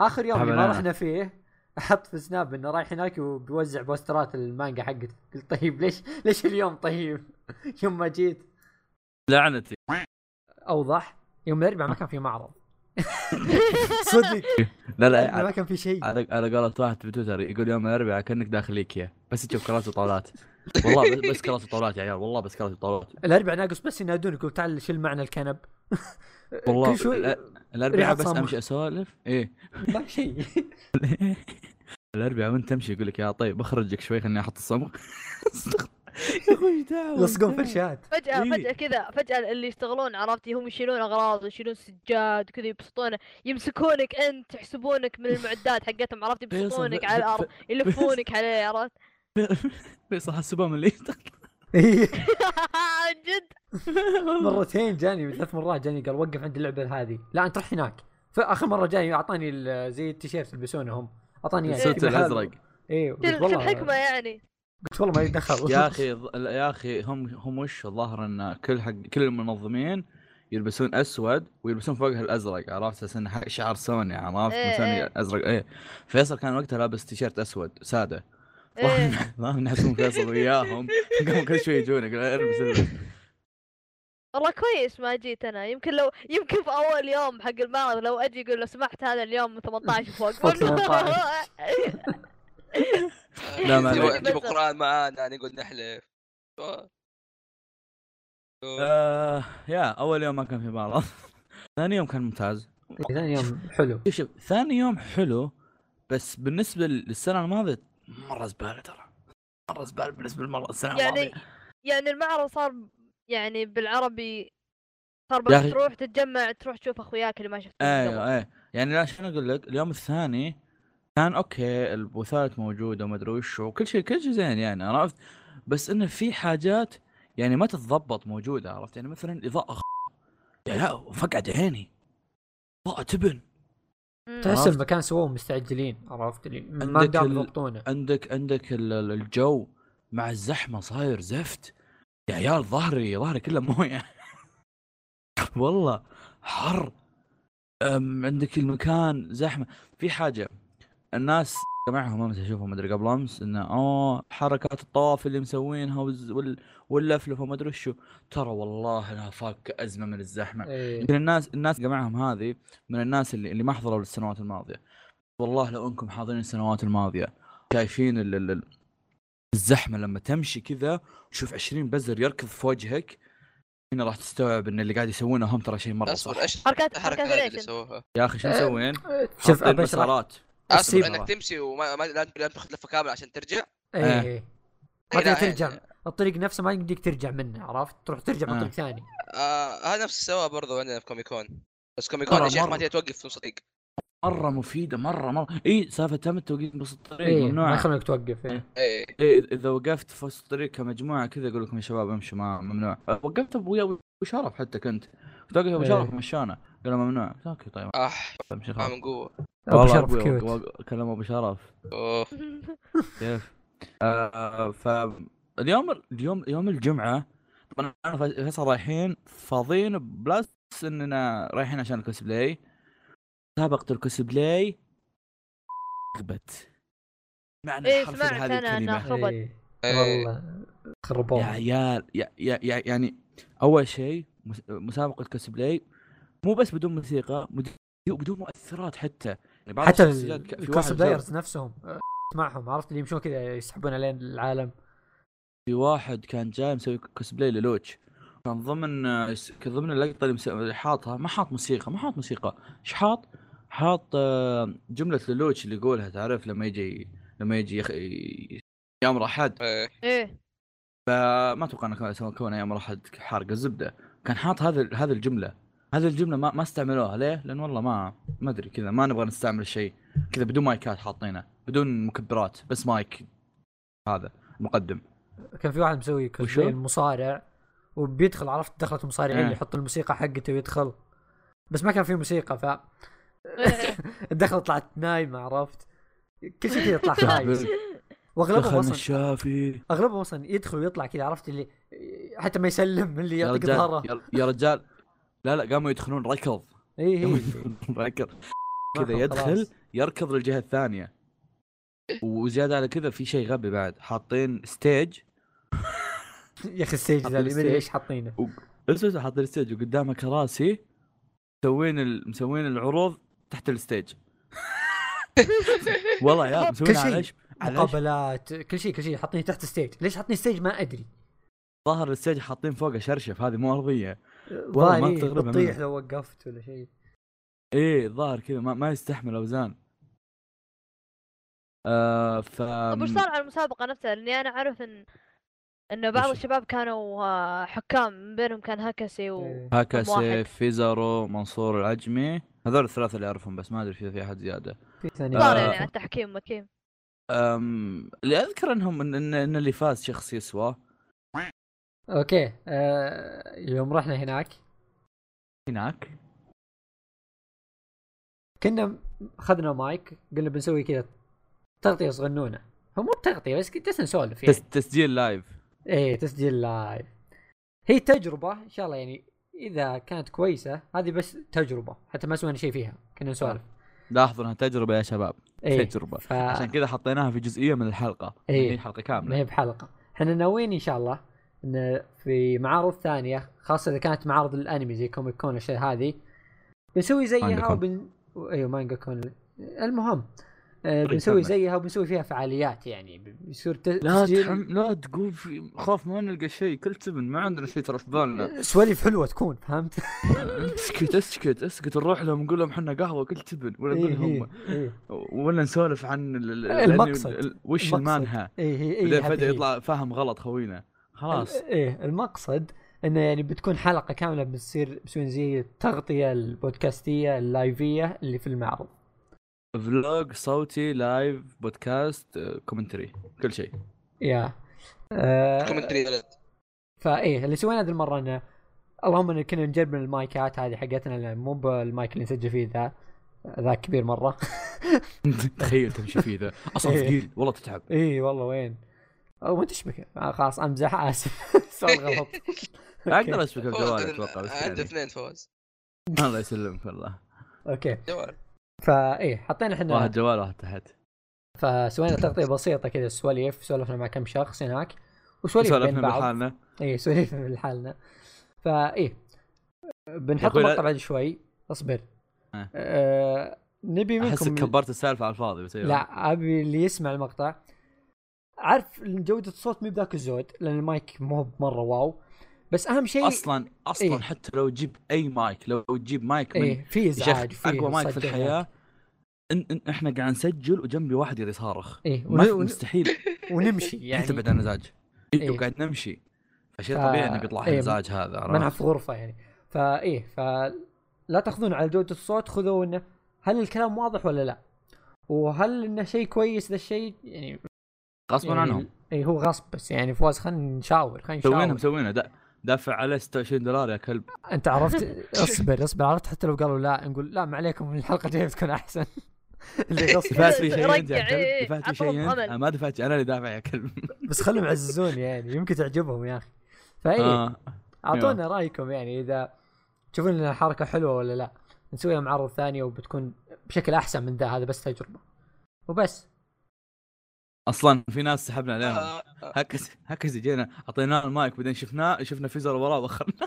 آخر يوم اللي ما. رحنا فيه أحط في سناب إنه رايح هناك وبيوزع بوسترات المانجا حقته. قلت طيب ليش ليش اليوم طيب؟ [LAUGHS] يوم ما جيت. لعنتي. أوضح. يوم الاربعاء ما كان في معرض. [LAUGHS] صدق. لا ما لا كان في شيء. على على قولة واحد في تويتر يقول يوم الأربعاء كأنك داخل إيكيا. بس تشوف كراسي وطاولات. والله بس- كراسي وطاولات يا عيال والله بس كراسي وطاولات. الأربعاء ناقص بس ينادون يقول تعال شيل معنا الكنب. [LAUGHS] والله كل شوي لا- الأربعاء بس. أمشي أسولف. إيه. [LAUGHS] ما شيء. الأربعاء وأنت تمشي يقول لك يا طيب أخرجك شوي خليني أحط الصمغ. يا أخوي إيش دعوة؟ لصقون إيش دعوة؟ فرشات فجأة إيه. فجأة كذا فجأة اللي يشتغلون عرفتي هم يشيلون أغراض ويشيلون سجاد وكذا يبسطونه يمسكونك أنت يحسبونك من المعدات حقتهم عرفت فيصل، [LAUGHS] يبسطونك على الأرض يلفونك عليه عرفت؟ [LAUGHS] فيصل حسبها من اللي يشتغل. إيه. عن [LAUGHS] جد؟ مرتين جاني ثلاث مرات جاني قال وقف عند اللعبة هذه. لا أنت روح هناك. فاخر مرة جاني أعطاني زي التيشيرت يلبسونه هم. أعطاني اياه له الأزرق. إيه قلت شوف والله الحكمة يعني. قلت والله ما يدخل يا [LAUGHS] أخي يا أخي هم هم وش الظاهر إن كل حق كل المنظمين يلبسون أسود ويلبسون فوقها الأزرق عرفت؟ أساس انه حق شعار سوني عرفت؟ إيه، سوني إيه. أزرق. إيه. فيصل كان وقتها لابس تيشيرت أسود سادة. إيه. ما نحسون فيصل وياهم. [LAUGHS] قاموا كل شوي يجون يقول إلبس إلبس. والله كويس ما جيت أنا. يمكن لو يمكن في أول يوم حق المعرض لو أجي أقول لو سمحت هذا اليوم من 18 فوق. فوق 18. [LAUGHS] لا، ما [LAUGHS] جيبوا عليك. جيبوا قران معانا نقعد نحلف. آه. يا أول يوم ما كان في معرض [LAUGHS] ثاني يوم كان ممتاز. إيه، ثاني يوم حلو. شوف ثاني يوم حلو بس بالنسبة للسنة الماضية مرة زبالة ترى. مرة زبالة بالنسبة للمرة السنة يعني الماضية. يعني المعرض صار يعني بالعربي صار أخي- تروح تتجمع تروح تشوف أخوياك اللي ما شفتهم قبل. أيوه. إيه يعني لا شنو أقول لك؟ اليوم الثاني كان أوكي البوثات موجودة وما أدري وش وكل شيء كل شيء زين يعني عرفت. بس إنه في حاجات يعني ما تتضبط موجودة عرفت؟ يعني مثلا الاضاءه خ... يا لا فقعت عيني. إضاءة تبن. تحس؟ المكان سووه مستعجلين عرفت؟ اللي ما ال- يضبطونه. عندك عندك ال- ال- الجو مع الزحمة صاير زفت. يا عيال ظهري ظهري كله موية. [LAUGHS] والله حر. أم عندك المكان زحمة. في حاجة الناس جمعهم أمس أشوفهم مدري قبل أمس إنه اوه حركات الطواف اللي مسوينها وال- واللفلفه وما أدري وشو ترى والله انها فاك ازمه من الزحمة. إيه. يمكن الناس الناس جمعهم هذه من الناس اللي اللي ما حضروا السنوات الماضية. والله لو أنكم حاضرين السنوات الماضية شايفين ال ال ال- الزحمة لما تمشي كذا وتشوف 20 بزر يركض في وجهك هنا راح تستوعب إن اللي قاعد يسوونه هم ترى شيء مرة صح. حركات حركات اللي سووها يا أخي شو أه، مسوين؟ شوف ابى أشرح. مسارات. أصبر. إنك تمشي وما ما لا لا تاخذ لفة كاملة عشان ترجع. إيه. إيه. إيه. إيه، ما تقدر يعني- ترجع. الطريق نفسه ما يمديك ترجع منه عرفت؟ تروح ترجع من آه. طريق ثاني. آه هذا نفس سواه برضو عندنا في Comic Con. بس Comic Con يا شيخ ما. تقدر توقف في نص الطريق. مرة مفيدة مرة مرة. اي سالفة تم التوقيت بوسط الطريق إيه ما ممنوعه يخلونك توقف إيه. إيه. إيه. إذا وقفت في وسط الطريق كمجموعة كذا يقول لكم يا شباب امشوا ما ممنوع. وقفت ابويا أبو شرف حتى كنت. توقف أبو إيه. شرف مشانا قال ممنوع. قلت okay طيب. امشي ما خلاص من قوة. أبو شرف cute. كلام أبو شرف. [LAUGHS] كيف؟ آه فاليوم اليوم يوم الجمعة طبعا أنا وفيصل- فيصل رايحين فاضيين plus إننا رايحين عشان الكوسبلاي مسابقه الكوسبلاي خربت معنى إيه، أنا إنها الكلمة خربت. إيه. إيه. والله خربوه يا عيال يا يا يا يعني أول شيء مس- مسابقة كوسبلاي مو بس بدون موسيقى بدون مؤثرات حتى. بعض حتى جاب- ال cosplayers نفسهم آه، معهم عرفت؟ اللي يمشون كذا يسحبون عليه العالم في واحد كان جاي مسوي كوسبلاي للوتش كان ضمن كان ضمن اللقطة اللي مس- اللي حاطها ما حاط موسيقى ما حاط موسيقى. إيش حاط؟ حاط آه، جملة للوتش اللي يقولها تعرف؟ لما يجي لما يجي يخ... يامر أحد. إيه. إيه. فما أتوقع إنه كونه يامر أحد حارق الزبدة. كان حاط هذه هذه الجملة. هذه الجملة ما ما استعملوها. ليه؟ لأن والله ما ما أدري كذا ما نبغى نستعمل شيء. كذا بدون مايكات حاطينه بدون مكبرات بس مايك هذا مقدم كان في واحد مسوي كوسبلاي وشو؟ المصارع وبيدخل عرفت؟ دخلت المصارعين آه. اللي يحط الموسيقى حقته ويدخل. بس ما كان في موسيقى ف [LAUGHS] إيه. الدخله طلعت نايمة عرفت؟ كل شيء كذا يطلع [LAUGHS] خايس. وأغلبهم أصلا الشافي. أغلبهم أصلا يدخل ويطلع كذا عرفت؟ اللي حتى ما يسلم اللي يعطيك ظهره يا رجال لا لا قاموا يدخلون ركض. اي اي [LAUGHS] ركض. كذا يدخل. يركض للجهة الثانية. وزيادة على كذا في شيء غبي بعد. حاطين stage. [LAUGHS] يا أخي ال stage ذا حاطين اللي stage. إيش حاطينه. اسمه؟ حاطين stage. وقدامه كراسي مسوين ال... مسوين العروض تحت ال stage. [LAUGHS] والله يا مسوين كل على شيء. إيش؟ مقابلات كل شيء كل شيء. حاطينه تحت stage ليش حاطين stage؟ ما أدري. ظهر ال stage حاطين فوقه شرشف هذه مو أرضية. والله ما بتطيح. لو وقفت ولا شيء إيه الظاهر كذا ما, ما يستحمل أوزان آه ف طب وش صار على المسابقة نفسها؟ لأني أنا أعرف ان إن بعض؟ الشباب كانوا آه، حكام من بينهم كان هكسي و إيه. هاكاسي واحد. فيزارو منصور العجمي هذول الثلاثة اللي أعرفهم بس ما أدري في في أحد زيادة في ثاني صار آه. يعني على التحكيم أم... اللي أذكر إنهم ان, إن, إن اللي فاز شخص يسوى okay آه يوم رحنا هناك. هناك؟ كنا اخذنا مايك قلنا بنسوي كذا تغطية صغنونة. هو مو تغطيه بس جلسنا نسولف يعني. تس... تسجيل live إيه تسجيل live هي تجربة إن شاء الله يعني إذا كانت كويسة هذه بس تجربة حتى ما سوينا شيء فيها كنا نسولف. لاحظوا إنها تجربة يا شباب. إيه تجربة. ف... عشان كذا حطيناها في جزئية من الحلقة إيه. هي حلقة ما كامله هي بحلقة. إحنا ناويين إن شاء الله إن في معارض ثانية خاصة إذا كانت معارض الأنمي زي كوميك كون الاشياء هذه بنسوي زيها. وبن أيوه مانجا كون المهم آه طيب، بنسوي. زيها وبنسوي فيها فعاليات يعني بيصير لا تحم... لا تقول في خاف ما نلقى شيء كل تبن ما عندنا شيء ترى في بالنا سواليف حلوة تكون فهمت؟ [LAUGHS] اسكت اسكت اسكت نروح لهم نقول لهم إحنا قهوة كل تبن ولا نقول إيه لهم إيه إيه. ولا نسولف عن ال- ال- المقصد. ال- وش. المانها بعدين هذه فجأة. يطلع فاهم غلط خوينا خلاص. إيه المقصد إنه يعني بتكون حلقة كاملة بتصير بتسوي زي التغطية البودكاستية اللايفية اللي في المعرض. vlog صوتي live بودكاست آه، commentary كل شيء. يا. آه commentary ولد. فايه اللي سوينا هذه المرة إنه اللهم إن كنا نجرب من المايكات هذه حقتنا مو بالمايك اللي نسجل فيه ذا ذا كبير مرة. [LAUGHS] تخيل تمشي فيه ذا. أصلا إيه. ثقيل والله تتعب. اي والله وين. أو ما تشبك آه خلاص امزح آسف. [LAUGHS] صار غلط. [LAUGHS] أقدر فوز الجوال أتوقع بس عنده يعني. اثنين فوز. الله يسلمك والله. أوكي. جوال. فايه حطينا إحنا واحد جوال واحد تحت. فسوينا تغطية بسيطة كذا سواليف سولفنا مع كم شخص هناك وسواليف بين سولفنا بعض. بحالنا اي سواليف لحالنا فايه بنحط مقطع بعد شوي. اصبر. آه. آه نبي منكم احسك كبرت السالفة على الفاضي بس أيوة. لا أبي اللي يسمع المقطع. عارف جودة الصوت مو بذاك الزود لأن المايك مو مرة wow بس أهم شيء أصلا أصلا إيه. حتى لو تجيب أي مايك لو تجيب مايك من إيه في إزعاج في أقوى مايك في الحياة. إن إن إحنا قاعد نسجل وجنبي واحد قاعد يصارخ في ون- مستحيل ونمشي يعني تبعد عن المزاج إيه. إيه. وقاعد نمشي فشيء ف- طبيعي إنه بيطلع إيه. هذا عرفت؟ في غرفة يعني فايه فلا تأخذون على جودة الصوت خذوا انه هل الكلام واضح ولا لا وهل إنه شيء كويس ذا الشيء يعني غصبا يعني عنهم. اي هو غصب بس يعني فواز خلينا نشاور خلينا مسوينها نشاور. مسوينها دا- دافع عليه 26 دولار يا كلب. أنت عرفت؟ [LAUGHS] اصبر اصبر. عرفت حتى لو قالوا لا نقول لا ما عليكم الحلقة الجاية بتكون أحسن. [LAUGHS] اللي غصب. دفعت في شيء انت يا كلب. إيه، دفعت في عطهم شيء انت ما دفعت أنا اللي دافع يا كلب. [LAUGHS] بس خلهم يعززون يعني يمكن تعجبهم يا أخي. فاي آه. أعطونا رأيكم يعني إذا تشوفون انها حركه حلوة ولا لا. نسويها معرض ثانية وبتكون بشكل أحسن من ذا هذا بس تجربة. وبس. أصلا في ناس سحبنا عليهم. آه، آه. هكذا هكذا جينا اعطيناه المايك بعدين شفناه شفنا فيزر وراه وخرنا [LAUGHS]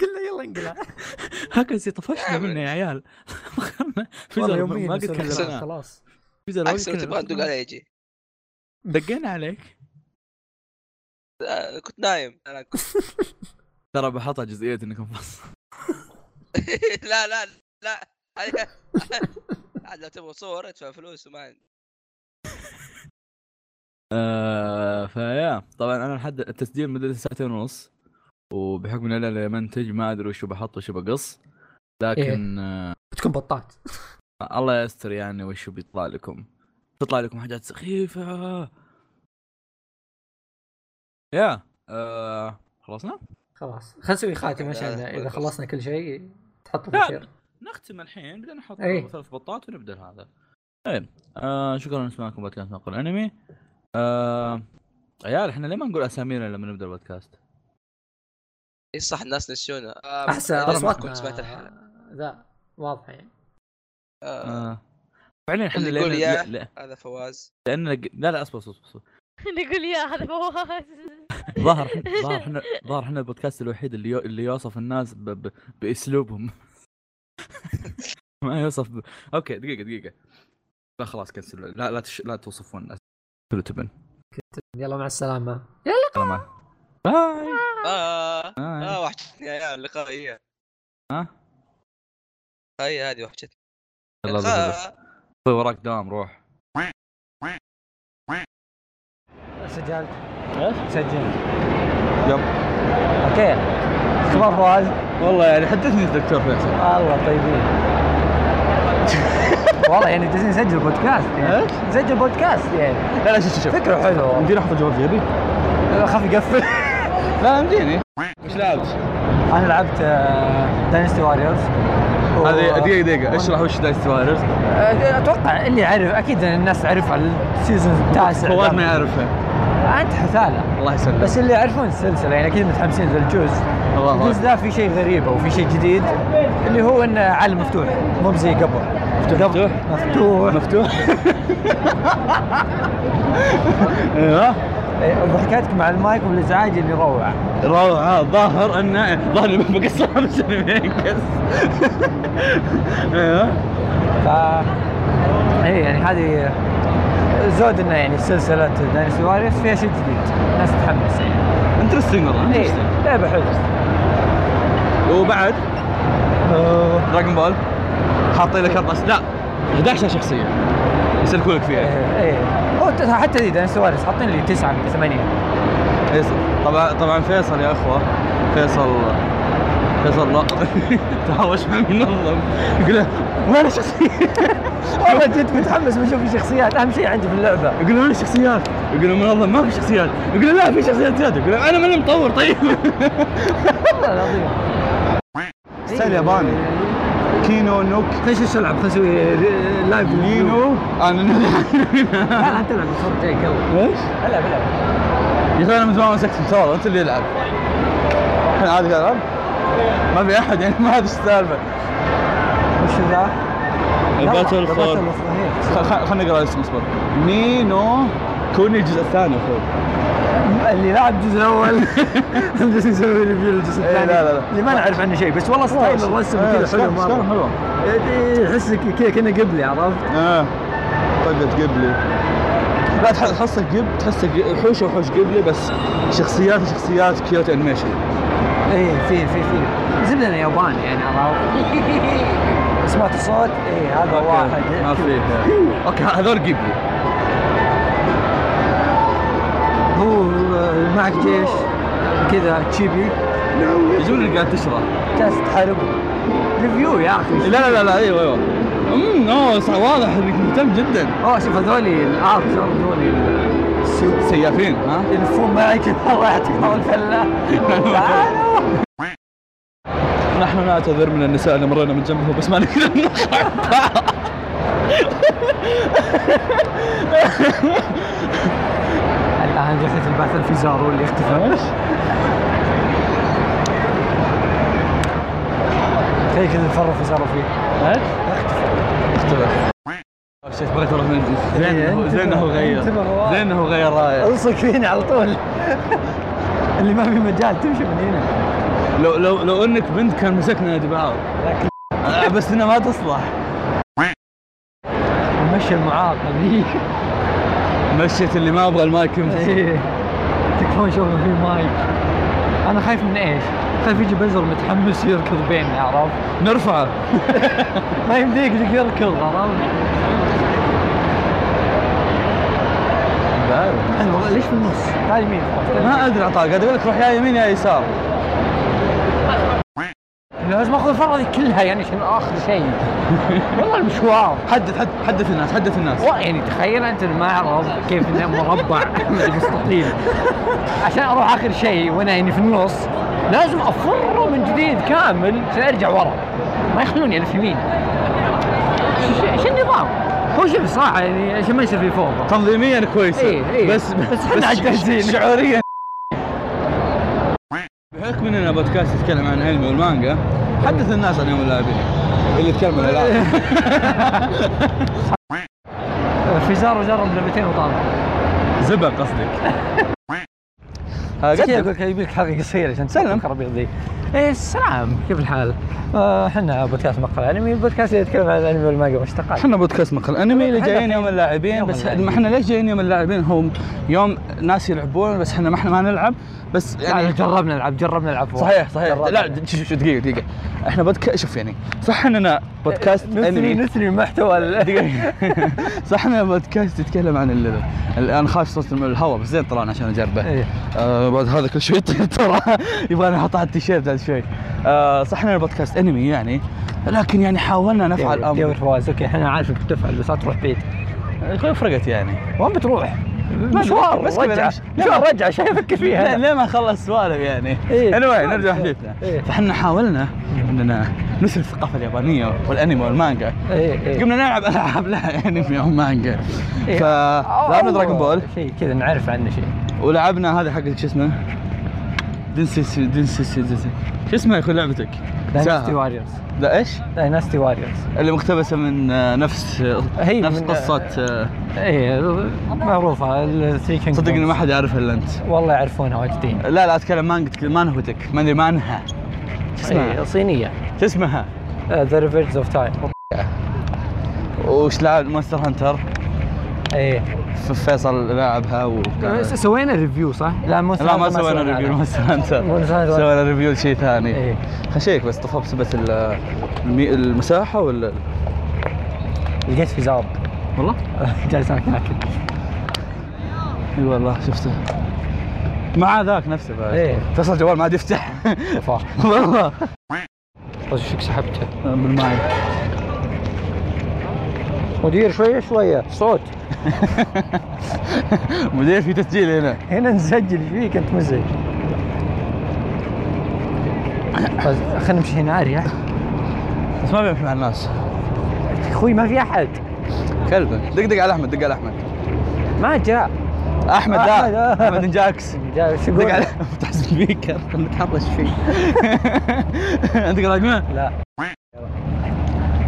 قلنا يلا انقلع. هكذا طفشنا منه يا عيال. [LAUGHS] فيزر ما قد كلمناه خلاص. فيزر ما قد عكس لو تبغى كلمناه عليه يجي. دقينا عليك. آه، كنت نايم. أنا كنت [LAUGHS] ترى بحطها جزئية انكم فصل لا لا لا. عاد لو تبغى صور ادفع فلوس وما عندي. [LAUGHS] آه فيا. طبعا أنا لحد التسجيل مدته ساعتين ونص وبحكم إني أنا اللي منتج ما أدري وش بحط وش بقص لكن آه بتكون بطاط. [LAUGHS] الله يستر يعني وش بيطلع لكم. تطلع لكم حاجات سخيفة. يا آه خلصنا؟ خلاص. خلينا نسوي خاتم عشان إذا. خلصنا كل شيء تحطه لا. نختم الحين بعدين نحط إيه. ثلاث بطات ونبدأ هذا طيب آه شكرا لسماعكم بودكاست نقول أنمي آه عيال إحنا ليه ما نقول أسامينا لما نبدأ البودكاست؟ اي صح الناس نسيونا آه، أحسن كنت سمعت الحلقة ذا واضحة يعني آه. آه. فعليا إحنا اللي يقول. لا- هذا فواز لأن لا لا أصبر أصبر أصبر [LAUGHS] نقول يا هذا فواز [LAUGHS] ظاهر إحنا- ظاهر [LAUGHS] إحنا ظاهر إحنا البودكاست الوحيد اللي يو... اللي يوصف الناس ب... ب... بأسلوبهم [LAUGHS] ما يوصف ب... okay دقيقة دقيقة. لا خلاص cancel لا لا تش... لا توصفون. الناس كله تبن يلا مع السلامة. يلا. معك bye. آه. bye. آه وحشتني. يا عيال اللقائيه ها؟ هي هذه وحشتني. يلا. اللقاء. طيب وراك دام روح. سجلت. إيش؟ سجلت. yep. okay. أخبار فواز. والله يعني حدثني الدكتور فيصل. والله طيبين. [LAUGHS] والله يعني جالسين نسجل بودكاست. يعني إيش؟ نسجل بودكاست يعني. لا لا شوف شوف. فكرة حلوة. يمديني أحط جوال بجيبي. خاف يقفل. [LAUGHS] لا يمديني وش لعبت؟ أنا لعبت Dynasty Warriors هذه دقيقة دقيقة. اشرح وش Dynasty Warriors أتوقع اللي يعرف أكيد الناس تعرفها ال season التاسع. فواز ما يعرفها. انت حثاله. الله يسلمك. بس اللي يعرفون السلسلة يعني أكيد متحمسين للجزء الله الجزء ذا في شيء غريب أو في شيء جديد اللي هو انه عالم مفتوح. مو زي قبل. مفتوح؟ مفتوح. مفتوح. [LAUGHS] أيوه. وحكايتك مع المايك والازعاج اللي روعة؟ روعة. ظاهر انه ظاهر اني بقصر بس بينقص أيوه. ف اي يعني هذه زود إنه يعني سلسلة Dynasty Warriors فيها شيء جديد. الناس تتحمس يعني. interesting والله interesting. لعبه حلوة وبعد؟ Dragon Ball حاطين لك أربع لا 11 شخصية. يسلكونك فيها. إيه إيه. هو حتى ذي Dynasty Warriors حاطين لي تسعة من ثمانية. طبعا طبعا فيصل يا أخوة. فيصل فيصل لا. [LAUGHS] تهاوش مع المنظم يقول له وين الشخصية؟ [LAUGHS] [LAUGHS] والله جد متحمس بشوف الشخصيات أهم شيء عندي في اللعبة. يقول له وين الشخصيات؟ يقول له المنظم ما في شخصيات. يقول له لا في شخصيات زيادة. يقول له أنا ماني مطور طيب. والله العظيم. ستايل ياباني. كينو نوك خلينا شو نلعب خلينا نسوي لايف نينو أنا لا لا انت العب الصوت جاي يلا إيش؟ ألعب ألعب. يا أخي أنا من زمان مسكت الكنترول أنت اللي يلعب. الحين عادي قاعد العب ما في أحد يعني ما ادري إيش السالفه وش ذا؟ الباتل فور خلينا نقرا الاسم اصبر نينو كوني الجزء الثاني أخوي. اللي لعب الجزء الأول. [LAUGHS] جالس يسوي ريفيو للجزء الثاني. لا، لا، لا. اللي ما نعرف عنه شيء بس والله ستايل الرسم إيه، كذا حلو مرة. حلوة إيه، يحسك كذا كنا قبلي عرفت؟ آه طقت قبلي. لا تح- تحسك قبل تحسك وحوش وحوش قبلي بس شخصيات شخصيات كيوت انيميشن إيه في في في. زبدة ياباني يعني عرفت؟ [LAUGHS] سمعت الصوت؟ إيه هذا واحد. ما في أوكي هذول قبلي هو آه، معك جيش كذا تشيبي. يجون قاعد تشرح. جالس تحاربه ريفيو يا أخي. لا لا لا لا إيوه إيوه. أمم أوه واضح إنك مهتم جدا. أوه شوف هذولي الارت هذولي السيوف سيافين ها؟ يلفون معك [LAUGHS] الله يعطيهم الفله تعالوا نحن نعتذر من النساء اللي مرينا من جنبه بس ما نقدر نقطع. الآن رحله البعث الفيزارو اللي اختفى؟ تخيل كذا نفرغ فيزارو فيه. إيش؟ اختفى اختبر شيخ بغيت أروح من زين زين انه غير. زين انه غير رايه الصق فيني على طول. اللي ما في مجال تمشي من هنا. لو لو لو انك بنت كان مسكنا يد بعض لكن آه، بس إنها ما تصلح. مشي المعاق ذيك مشيت اللي ما أبغى المايك ينفصل إيه. تكفون شوف في مايك. أنا خايف من إيش؟ خايف يجي بزر متحمس يركض بيننا عرفت؟ نرفعه [LAUGHS] ما يمديك يركض عرفت؟ أنا والله ليش في النص؟ تعال يمين. ما أدري عطاء. قاعد أقول لك روح يا يمين يا يسار. لازم آخذ ذي كلها يعني عشان آخر شيء. [LAUGHS] والله المشوار. حدث حدث حدث الناس حدث الناس. يعني تخيل أنت المعرض كيف انه مربع. [LAUGHS] مستطيل عشان أروح آخر شيء وأنا يعني في النص لازم أفر من جديد كامل عشان أرجع ورا. ما يخلوني الف يمين. إيش النظام؟ هو شوف صراحة يعني عشان ما يصير في فوضى. تنظيميا كويسة. إيه، إيه. بس بس إحنا عجزين. شعوريا اننا بودكاست يتكلم عن الأنمي والمانجا. حدث الناس عن يوم اللاعبين. اللي يتكلم عن الألعاب. [LAUGHS] فيزارو جرب لعبتين وطالع زبق قصدك. [LAUGHS] أقول لك يبي لك حلقة قصيرة عشان سلم. تفكر الربيع ذي. إيه السلام كيف الحال؟ آه، إحنا بودكاست مقهى انمي بودكاست يتكلم عن الأنمي والمانجا واشتقاقات إحنا بودكاست مقهى الأنمي اللي جايين يوم اللاعبين يوم بس اللاعبين. ما إحنا ليش جايين يوم اللاعبين؟ هو يوم ناس يلعبون بس إحنا ما إحنا ما نلعب. بس يعني يعني جربنا نلعب جربنا نلعب صحيح صحيح. لا شوف شوف دقيقة دقيقة. إحنا بودكاست شوف يعني صح اننا بودكاست أنمي؟ نثني محتوى. [LAUGHS] صح اننا بودكاست يتكلم عن ال- ال- أنا خايف صوت الهواء بس زين طلعنا عشان اجربه إيه. آه بعد هذا كل شوي [LAUGHS] يطير ترى يبغى أحط على التيشيرت بعد شوي. آه صح اننا بودكاست أنمي يعني لكن يعني حاولنا نفعل دور أمر فواز okay إحنا عارفك بتفعل بس لا تروح بيت. فرقت يعني وين بتروح؟ مشوار بس نمشي. مشوار رجعة عشان أفكر فيها ليه ما نخلص سوالف يعني إيه. anyway نرجع حديثنا إيه. فإحنا حاولنا إننا نسل الثقافة اليابانية والأنمي والمانجا إيه إيه قمنا نلعب ألعاب لها أنمي ومانجا إيه. فلعبنا. Dragon Ball شيء كذا نعرف عنه شيء ولعبنا هذا حق شو اسمه دنسس دنسس شو اسمها يا أخوي لعبتك؟ Dynasty. Warriors لا إيش؟ داينستي واريورز اللي مقتبسة من آه، نفس هي نفس من- قصة آه، إيه معروفة. الثري كينج صدقني ما حد يعرفها إلا أنت. والله يعرفونها واجدين. لا لا أتكلم مانجا مانهوتك ما أدري مانها شو إيه اسمها؟ صينية. شو اسمها؟ ذا ريفيرز اوف تايم وش لعب؟ مونستر هانتر إيه. فيصل لاعبها و سوينا ريفيو صح؟ لا مو لا ما سوينا ريفيو مونستر هانتر. سوينا ريفيو [LAUGHS] لشيء ثاني. إيه. خشيك بس طفى بسبة المساحة ولا لقيت في زاب والله؟ [LAUGHS] جالس أنا اكل إي والله شفته. مع ذاك نفسه بعد. إيه. فيصل الجوال ما عاد يفتح. [LAUGHS] والله. طيب شيك سحبته؟ بالماي. مدير شوية شوية صوت. [LAUGHS] مدير في تسجيل هنا. هنا نسجل فيك أنت مزعج. خلينا نمشي هنا عارية بس ما بيمشي مع الناس. أخوي ما في أحد. كلبه دق دق على أحمد دق على أحمد. ما جاء. أحمد لا. أحمد. جاكس [LAUGHS] جاء شو دق؟ على فتح سبيكر نتحرش فيه. [LAUGHS] أنت راقمه؟ لا.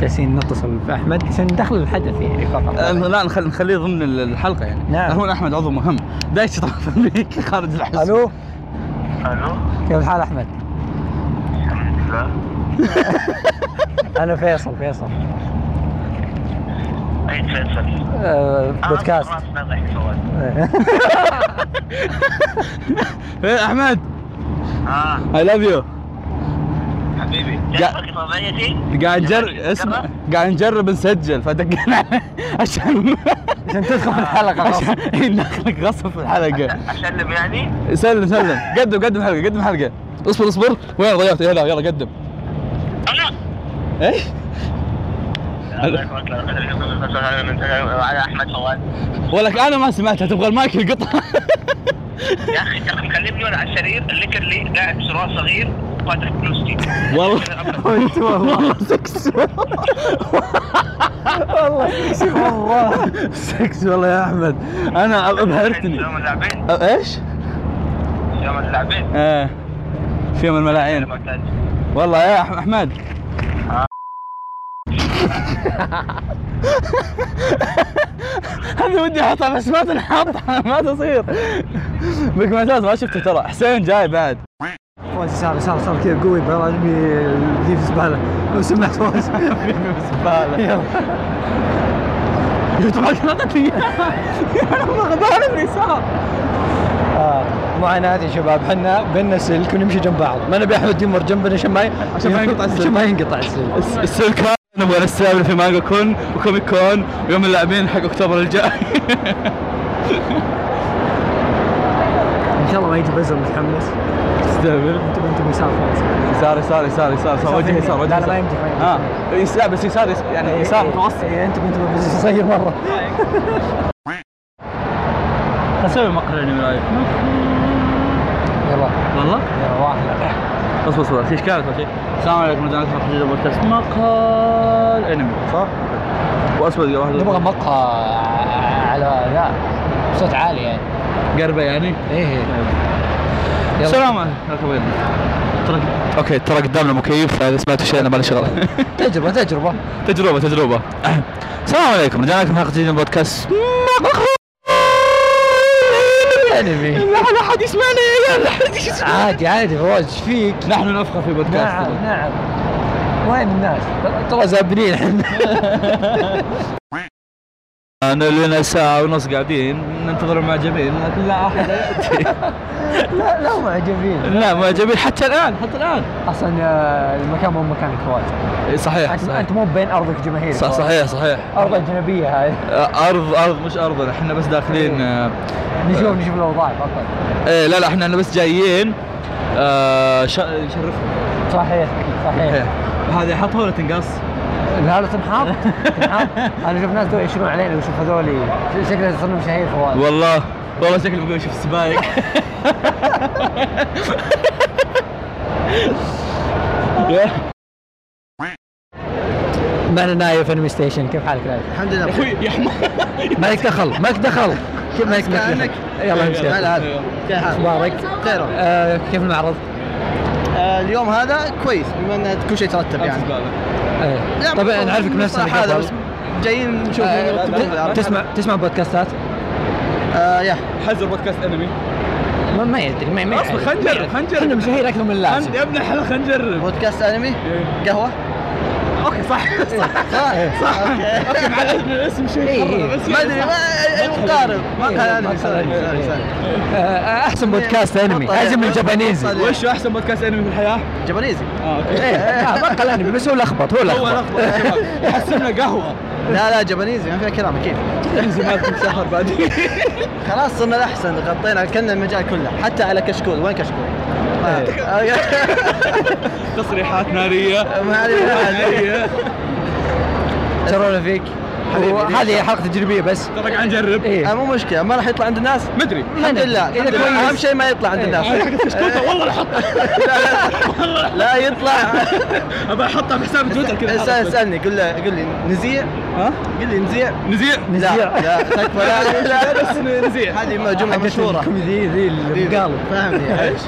جالسين نتصل بأحمد عشان ندخل الحدث يعني فقط. آه، لا نخل- نخليه ضمن ال- الحلقة يعني. نعم. هون احمد عضو مهم. دايش أمريكا خارج الحزب ألو؟ ألو؟ كيف الحال أحمد؟ لا أنا فيصل فيصل. أي فيصل؟ آه بودكاست. فواز [LAUGHS] إيه، أحمد. آه. I love you حبيبي. قاعد نجرب اسمع. قاعد نجرب نسجل فدقنا [LAUGHS] عشان عشان تدخل في الحلقة [LAUGHS] عشان غصب إيه، ندخلك غصب في الحلقة. أسلم يعني؟ سلم سلم. قدم قدم حلقة قدم حلقة. اصبر اصبر. وين ضيعت؟ يلا يلا قدم. أنا؟ إيش؟ على أحمد ولك أنا ما سمعتها. تبغى المايك القطع؟ يا أخي ترى مكلمني وأنا على السرير. الليكر لي قاعد بسرعة صغير. فلوسي والله. والله سكس والله. شوف والله. سكس والله يا أحمد. أنا أبهرتني. يوم اللاعبين. إيش؟ يوم اللاعبين. إيه. في يوم الملاعين. والله يا أحمد. هذه ودي أحطها بس ما تنحط. ما تصير. بك معتاز ما شفته ترى. حسين جاي بعد. فوز صار صار صار كذا قوي ابي ذي في زباله لو سمعت فوز زباله يلا ما قلطت لي أنا غضبان باليسار آه، معاناة يا شباب إحنا بينا سلك ونمشي جنب بعض ما نبي احمد يمر جنبنا عشان ما عشان ما ينقطع السلك. عشان ما ينقطع السلك الس- السلك نبغى نستقبل في Manga Con و Comic Con ويوم اللاعبين حق اكتوبر الجاي ان شاء الله ما يجي بزر متحمس تستهبل انت انت يسار يسار يسار يسار يسار. يسار وجه يسار وجه لا لا ما يسار يمديك. آه. يسار بس يسار يس- يعني يسار متوسط. إيه، أنت كنت بس يصير مرة. [LAUGHS] أسوي مقهى انمي live يلا. والله؟ يلا واحد. اصبر اصبر في اشكال في شيء؟ السلام عليكم ورحمه الله وبركاته بودكاست مقهى أنمي. صح؟ دقيقه واحدة نبغى مقهى على لا بصوت عالي يعني. قربة يعني؟ إيه. يلا السلام عليكم. ترى أوكي ترى قدامنا مكيف فاذا سمعتوا شيء أنا مالي شغل [LAUGHS] تجربة تجربة. تجربة تجربة. السلام عليكم. رجعنا لكم حلقة جديدة من بودكاست. انمي لا احد يسمعنا لا احد يسمعنا عادي عادي. فواز إيش فيك؟ نحن نفخر في بودكاست. نعم نعم. وين الناس؟ ترى زابنين إحنا [LAUGHS] أنا لنا ساعة ونص قاعدين ننتظر المعجبين لكن لا أحد. ياتي [LAUGHS] لا لا معجبين. لا معجبين حتى الآن حتى الآن. أصلا آه، المكان مو مكانك فواز إيه، صحيح انت صحيح. أنت مو بين أرضك جماهير صح صحيح صحيح. أرض أجنبية هاي. آه، أرض أرض مش ارضنا إحنا بس داخلين آه، نشوف نشوف الأوضاع فقط إيه لا لا إحنا بس جايين نشرفهم صحيح صحيح. هذه حطها ولا تنقص؟ هذا تنحط تنحط [LAUGHS] أنا أشوف ناس دول يشيلون علينا ويشوف هذولي. شكله صرنا مشاهير فواز. والله والله شكله بقول شوف السبايك [LAUGHS] معنا نايف انمي ستيشن كيف حالك نايف؟ الحمد لله. أخوي يا حمار مالك دخل مالك دخل. كيف مالك دخل. يلا امشي هلا هلا كيف حالك؟ أخبارك؟ خير. آه كيف المعرض؟ اليوم هذا كويس بما إن كل شيء ترتب يعني. إيه. لا، طب مو- نعرفك بنفسنا صراحة هذا. بس جايين نشوف آه، العرض. تسمع تسمع بودكاستات؟ آه يا. حزر بودكاست أنمي. ما, ما يدري ما ما اصبر. خلينا نجرب خلينا نجرب إحنا مشاهير أكثر من اللازم يا ابن الحلال خلينا نجرب بودكاست أنمي؟ قهوة؟ أوكي صح. [LAUGHS] [LAUGHS] صح. صح. أوكي أوكي مع الاسم شيء إيه، إيه. بس ما أدري ما مقارب. ما إيه، ما انمي آه، أحسن بودكاست انمي بطل- الجابانيزي. وش أحسن بودكاست انمي في الحياة؟ جابانيزي. آه أوكي. إيه آه، بطل الانمي بس هو لخبط هو هو لخبط لخبط يا شباب يحسبنا قهوة. لا لا جابانيزي ما فيها كلام أكيد. زمانكم شهر بعدين [LAUGHS] خلاص صرنا الأحسن غطينا كلنا المجال كله حتى على كشكول وين كشكول؟ آه. تصريحات نارية. ما [LAUGHS] شرونا فيك. هذه حلقة تجريبية بس. ترى قاعد نجرب. آه، إيه مو مشكلة. ما راح يطلع عند الناس؟ مدري الحمد لله. لله. كويس. أهم شيء ما يطلع عند الناس. أنا حق كشكوته والله أحط [LAUGHS] لا يطلع. [LAUGHS] ابى أحطها في حساب تويتر كذا. اسال اسالني قول له قول لي نزيع؟ ها؟ قول لي نزيع؟ نزيع. لا لا. تكفى لا لا. بس نزيع هذه جمله مشهورة. ذي ذي المقالب. فاهمني. إيش؟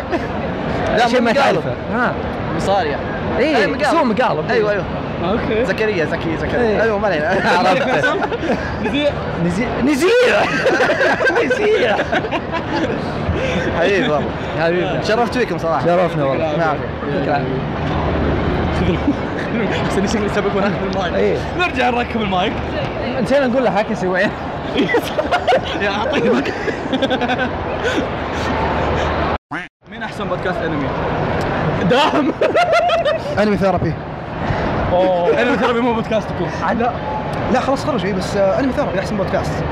لا شيء ما تعرفه. ها. مصارية أي بس هو مقالب أيوه أيوه. أوكي. زكريا زكي إيه. زكريا أيوه ما علينا. [LAUGHS] عرفت. [LAUGHS] نزيع. نزيع. نزيع. [LAUGHS] نزيع. حبيبي والله. حبيبي. شرفت فيكم صراحة. شرفنا والله. نعم. احسن شيء يسبق وناخذ المايك نرجع نركب المايك. نسينا نقول له حكسي وين يا اعطيني مين أحسن بودكاست أنمي؟ دام. [LAUGHS] Anime Therapy. Anime Therapy مو بودكاستكم لا. لا خلاص خرج اي بس Anime Therapy أحسن بودكاست.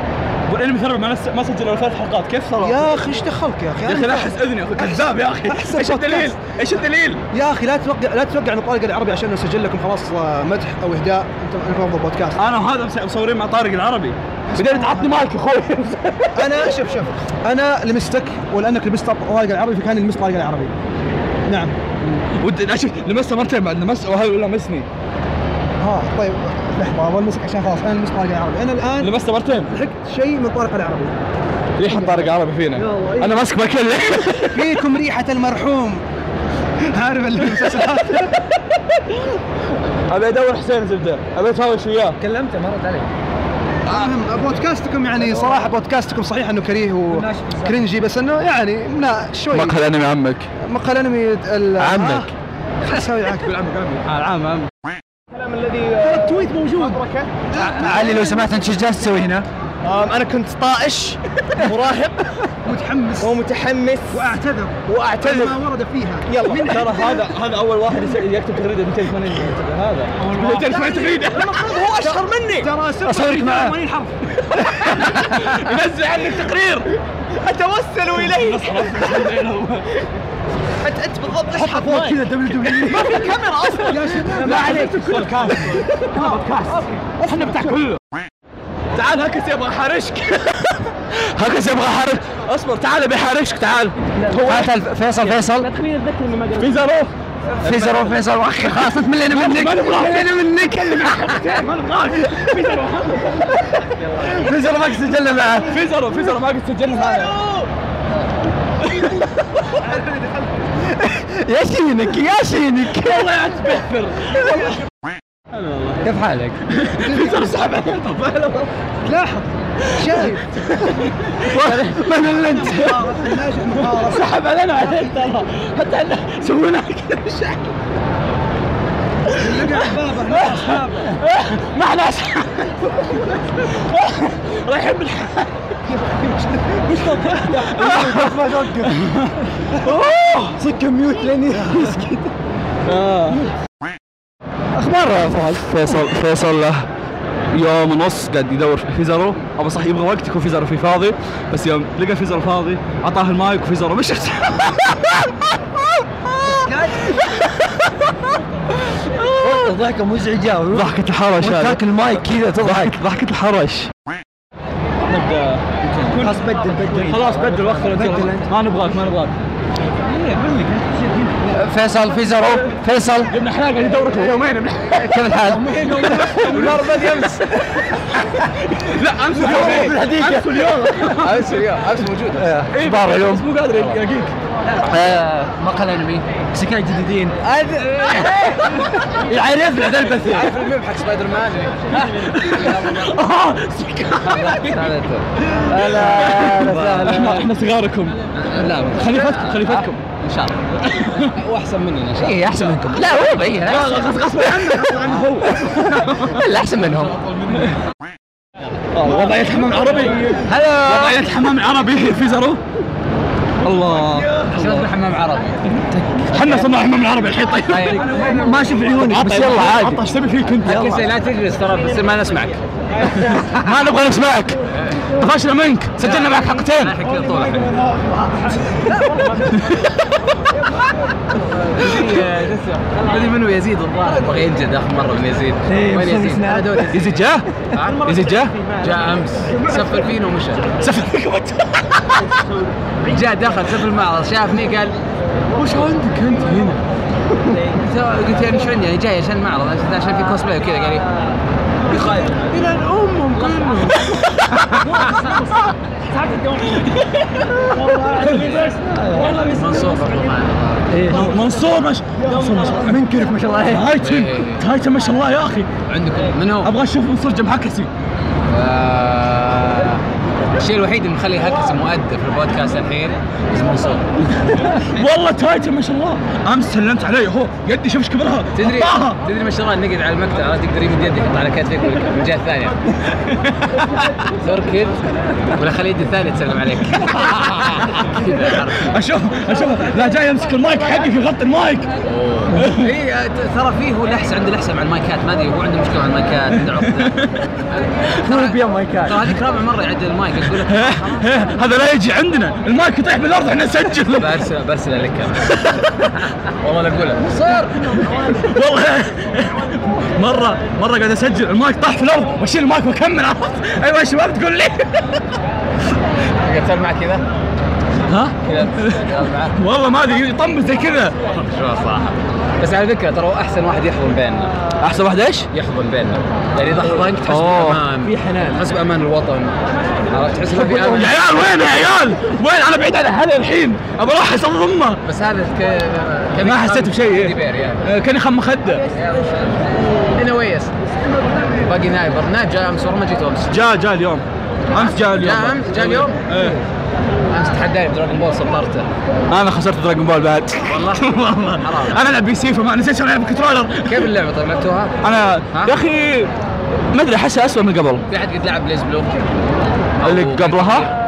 وال Anime Therapy ما سجلوا ثلاث حلقات كيف صار؟ يا أخي إيش دخلك يا أخي؟ يا أخي لا أحس أذني يا أخي كذاب يا أخي. إيش الدليل؟ إيش الدليل؟ يا أخي لا توقع لا توقع ان طارق العربي عشان نسجل لكم خلاص آه، مدح أو إهداء. انت افضل بودكاست أنا وهذا مصورين مع طارق العربي. بعدين تعطني مايك يا أخوي. [LAUGHS] أنا شوف شوف. أنا لمستك ولأنك لمست طارق العربي فكان لمست طارق العربي. نعم. ودي أشوف لمسه مرتين بعد لمس وهذا لمسني ها طيب لحظة المسك عشان خلاص أنا لمست طارق العربي. أنا الآن لمسه مرتين. لحقت شيء من طارق العربي. ريحه طارق العربي فينا؟ إيه. أنا ماسك مكان فيكم [LAUGHS] ريحة المرحوم. عارف المسلسلات؟ [LAUGHS] أبي أدور حسين زبدة. أبي اتهاوش وياه؟ كلمته مرت عليه المهم بودكاستكم يعني صراحة بودكاستكم صحيح إنه كريه وكرنجي بس إنه يعني منا شوي. مقهى الأنمي عمك. مقهى الأنمي ال- عمك. آه، خلاص أسوي عمك عمك العام. عم الكلام الذي التويت موجود. علي لو سمحت أنت إيش جالس تسوي هنا؟ أنا كنت طائش مراهق [LAUGHS] متحمس. ومتحمس وأعتذر. وأعتذر. ما ورد فيها. يلا ترى هذا هذا أول واحد يكتب تغريدة 280 هذا. 280 تغريدة. [LAUGHS] هو أشهر مني. ترى أصورك معاه. 80 حرف. [LAUGHS] ينزل عنك تقرير. أتوسل إليه. انت انت بالضبط إيش حط كذا دبليو دبليو [LAUGHS] ما في كاميرا أصلا. يا شباب ما عليك. بودكاست. بودكاست إحنا بتاع كله تعال هكس يبغى حارشك [LAUGHS] هكس يبغى حارش أصبر تعال أبي حارشك تعال. هو فيصل فيصل. في زاروف في زرو فيصل أخي خلاص ملينا منك. ملينا منك. في [LAUGHS] زرو ما سجلنا معه. في زاروف في ما قد سجلنا معنا [LAUGHS] يا شينك يا شينك. والله يا تبحفر كيف حالك؟ لاحظ شايف. من اللي انت؟ سحب علينا عليك ترى حتى إحنا سوينا كذا شعر ما إحنا اصحاب رايحين بالحال صك ميوت لأني يسكت أخبار فهد؟ فيصل فيصل له يوم ونص قاعد يدور في فيزرو. أبو صح يبغى وقت يكون فيزرو فيه فاضي. بس يوم لقى فيزرو فاضي اعطاه المايك وفيزرو مشت. [LAUGHS] ضحكة مزعجة. ضحكة الحرش هذه. تاكل المايك كذا تضحك. ضحكة الحرش. نبدا خلاص بدل بدل. خلاص بدل وقت بدل أنت. ما نبغاك ما نبغاك. فيصل فيزرو فيصل. قلنا إحنا قاعد ندورك يومين كيف الحال؟ النار بدي امس لا أمس أمس كل يوم. أمس اليوم أمس موجود. إخبار اليوم. مو قادر يلاقيك مقهى انمي سكاي جديدين. [LAUGHS] يعرفنا ذا البث. عارف الميم حق سبايدر مان. [LAUGHS] هلا إحنا إحنا صغاركم. لا. خليفتكم خليفتكم إن شاء الله. [LAUGHS] وأحسن مننا إن شاء الله. اي أحسن منكم. لا هو بي غصب عنه هو. [LAUGHS] لا أحسن منهم. وضعية حمام عربي. هلا. وضعية حمام عربي. في زرو. الله. شنو حمام عربي؟ إحنا صناع حمام عربي الحين طيب. ما أشوف عيونك بس. يلا عادي. إيش تبي فيك انت لا تجلس ترى بس ما نسمعك. [LAUGHS] ما نبغى نسمعك. طفشنا منك سجلنا معك حلقتين هذه منو؟ يزيد الظاهر. بغى ينجد آخر مرة من يزيد. وين يزيد؟ يزيد. جاء؟ يزيد جاء؟ جاء أمس. سفل فينا ومشى. سفل فيك. وقت جاء دخل سفل المعرض شافني قال وش عندك؟ انت هنا؟ قلت يعني شو عندي يعني جاي عشان المعرض؟ عشان عشان في كوسبلاي وكذا قال لي. إلى امهم كلهم. منصور منصور ما شاء الله من كيف ما شاء الله. Titan إيه. Titan ما شاء الله يا أخي. عندكم. من هو؟ أبغى أشوف منصور جنب حكسي آه، الشيء الوحيد اللي مخلي هكس مؤدب في البودكاست الحين اسمه منصور والله Titan ما شاء الله. أمس سلمت عليه. هو يدي شوف إيش كبرها. تدري. تدري ما شاء الله نقعد على المكتب عرفت تقدر يمد يدي يحط على كتفك من الجهه الثانية تركض ولا خلي يدي الثانية تسلم عليك. [LAUGHS] أشوف أشوف. لا جاي يمسك المايك حقك يغطي المايك. اي ترى فيه هو لحسه عنده لحسة مع المايكات. ما أدري هو عنده مشكلة مع المايكات عنده عقدة. [LAUGHS] ترى هذيك رابع مرة يعدل المايك. [LAUGHS] هذا لا يجي عندنا. المايك يطيح بالأرض إحنا نسجل. برسل برسل لك. والله لا أقولها. صار. والله. مره مرة قاعد أسجل المايك طاح في الأرض. وأشيل المايك وأكمل. عرفت؟ أيوه يا شباب تقول لي. قلت معك كذا؟ ها؟ [LAUGHS] والله ما أدري يطمس زي كذا. شو صراحة. بس على فكرة ترى أحسن واحد يحضن بيننا. أحسن واحد إيش؟ يحضن بيننا. يعني إذا حضنك تحس. بأمان. في حنان. تحس بأمان الوطن. عرفت؟ تحس ما في يا امل عيال وين يا عيال؟ وين؟ أنا بعيد عن أهلي الحين. ابى أروح اصممه بس هذا ك... ما حسيت بشيء. كاني خامة مخدة أنا ويس باقي نايف نايف جاء أمس والله ما جيت أمس. جاء جاء اليوم. أمس جاء اليوم. جاء أمس؟ جاء اليوم؟ إيه. امس تحداني ب Dragon Ball سطرته أنا خسرت Dragon Ball بعد والله؟ [LAUGHS] والله. أنا ألعب PC فما نسيت ألعب controller كيف اللعبة طيب لعبتوها؟ أنا؟ يا أخي ما أدري أحسها اسوء من قبل في أحد قد لعب BlazBlue؟ اللي قبلها؟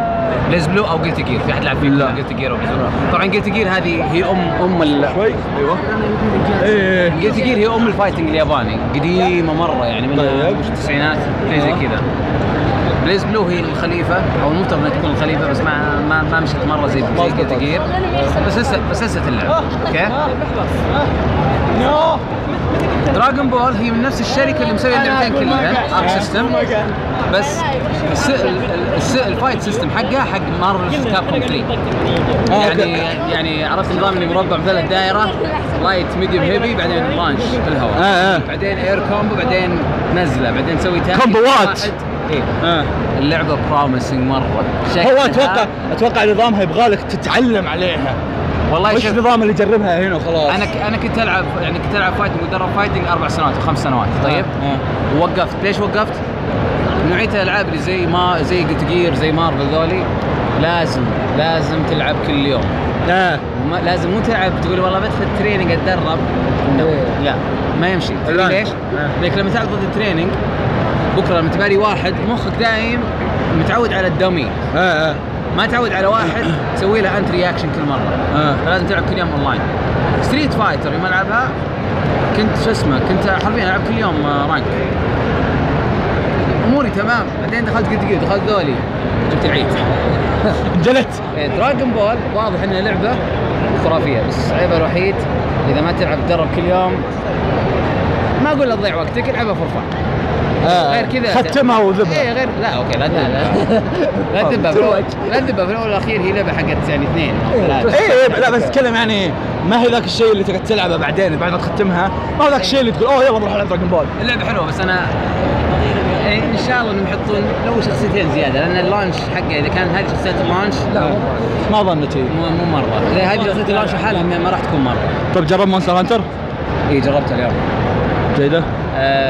BlazBlue أو Guilty Gear في أحد لعب فيه لا. Guilty Gear طبعا Guilty Gear هذه هي ام أم ال شوي أيوه إيه Guilty Gear هي أم ال fighting الياباني قديمة مرة يعني من طيب. التسعينات شيء زي كذا BlazBlue هي الخليفة؟ أو المفترض إنها تكون الخليفة بس ما ما, ما مشت مرة زي زي Gear بس لسه بس لسه اللعب okay؟ Dragon Ball هي من نفس الشركة اللي مسوية اللعبتين كلها Arc System بس الس... الس... ال fight system حقها حق Marvel Capcom 3 يعني يعني عرفت نظام اللي مربع مثلث دائرة light medium heavy بعدين launch في الهواء. آه، آه. بعدين air combo بعدين نزلة بعدين تسوي كومبوات. آه. اللعبة promising مرة هو أتوقع أتوقع نظامها يبغى لك تتعلم عليها والله وش النظام اللي يجربها هنا وخلاص أنا أنا كنت العب يعني كنت ألعب fighting مدرب fighting أربع سنوات وخمس سنوات طيب آه. ووقفت ليش وقفت؟ نوعية الألعاب اللي زي ما زي Guilty Gear زي مارفل ذولي لازم لازم تلعب كل يوم آه. وما لازم مو تلعب تقول والله بدخل training أتدرب إيه. لا ما يمشي لا. ليش؟ آه. لأنك لما تلعب ضد ال training بكرة لما تباري واحد مخك دايم متعود على ال dummy آه آه. ما تعود على واحد تسوي له انت reaction كل مرة. آه. فلازم تلعب كل يوم اونلاين Street Fighter يوم ألعبها كنت شو اسمه كنت حرفيا ألعب كل يوم آه، rank أموري تمام. بعدين دخلت قلت قلت دخلت ذولي. جبت العيد. انجلت Dragon Ball واضح إنها لعبة خرافية بس عيبها الوحيد إذا ما تلعب تدرب كل يوم. ما أقول لا تضيع وقتك العبها فور آه. غير كذا. ختمها وذبها. إيه غير لا أوكي لا لا لا. [LAUGHS] لا تدبها في الأول- لا تدبها في الأول والأخير هي لعبه حقت يعني اثنين. إيه إيه، لا بس اتكلم يعني ما هي ذاك الشيء اللي تقعد تلعبه بعدين بعد ما تختمها ما هو ذاك الشيء اللي تقول أوه يلا بروح العب Dragon Ball اللعبة حلوة بس أنا يعني إن شاء الله إنهم يحطون لو شخصيتين زيادة لأن ال launch حقه إذا كانت هذه شخصية ال launch لا ما ظنيت. هي مو مو مرة. إذا هذه شخصية ال launch لحالها ما راح تكون مرة. طيب جرب Monster Hunter اي جربتها اليوم. جيدة. آه،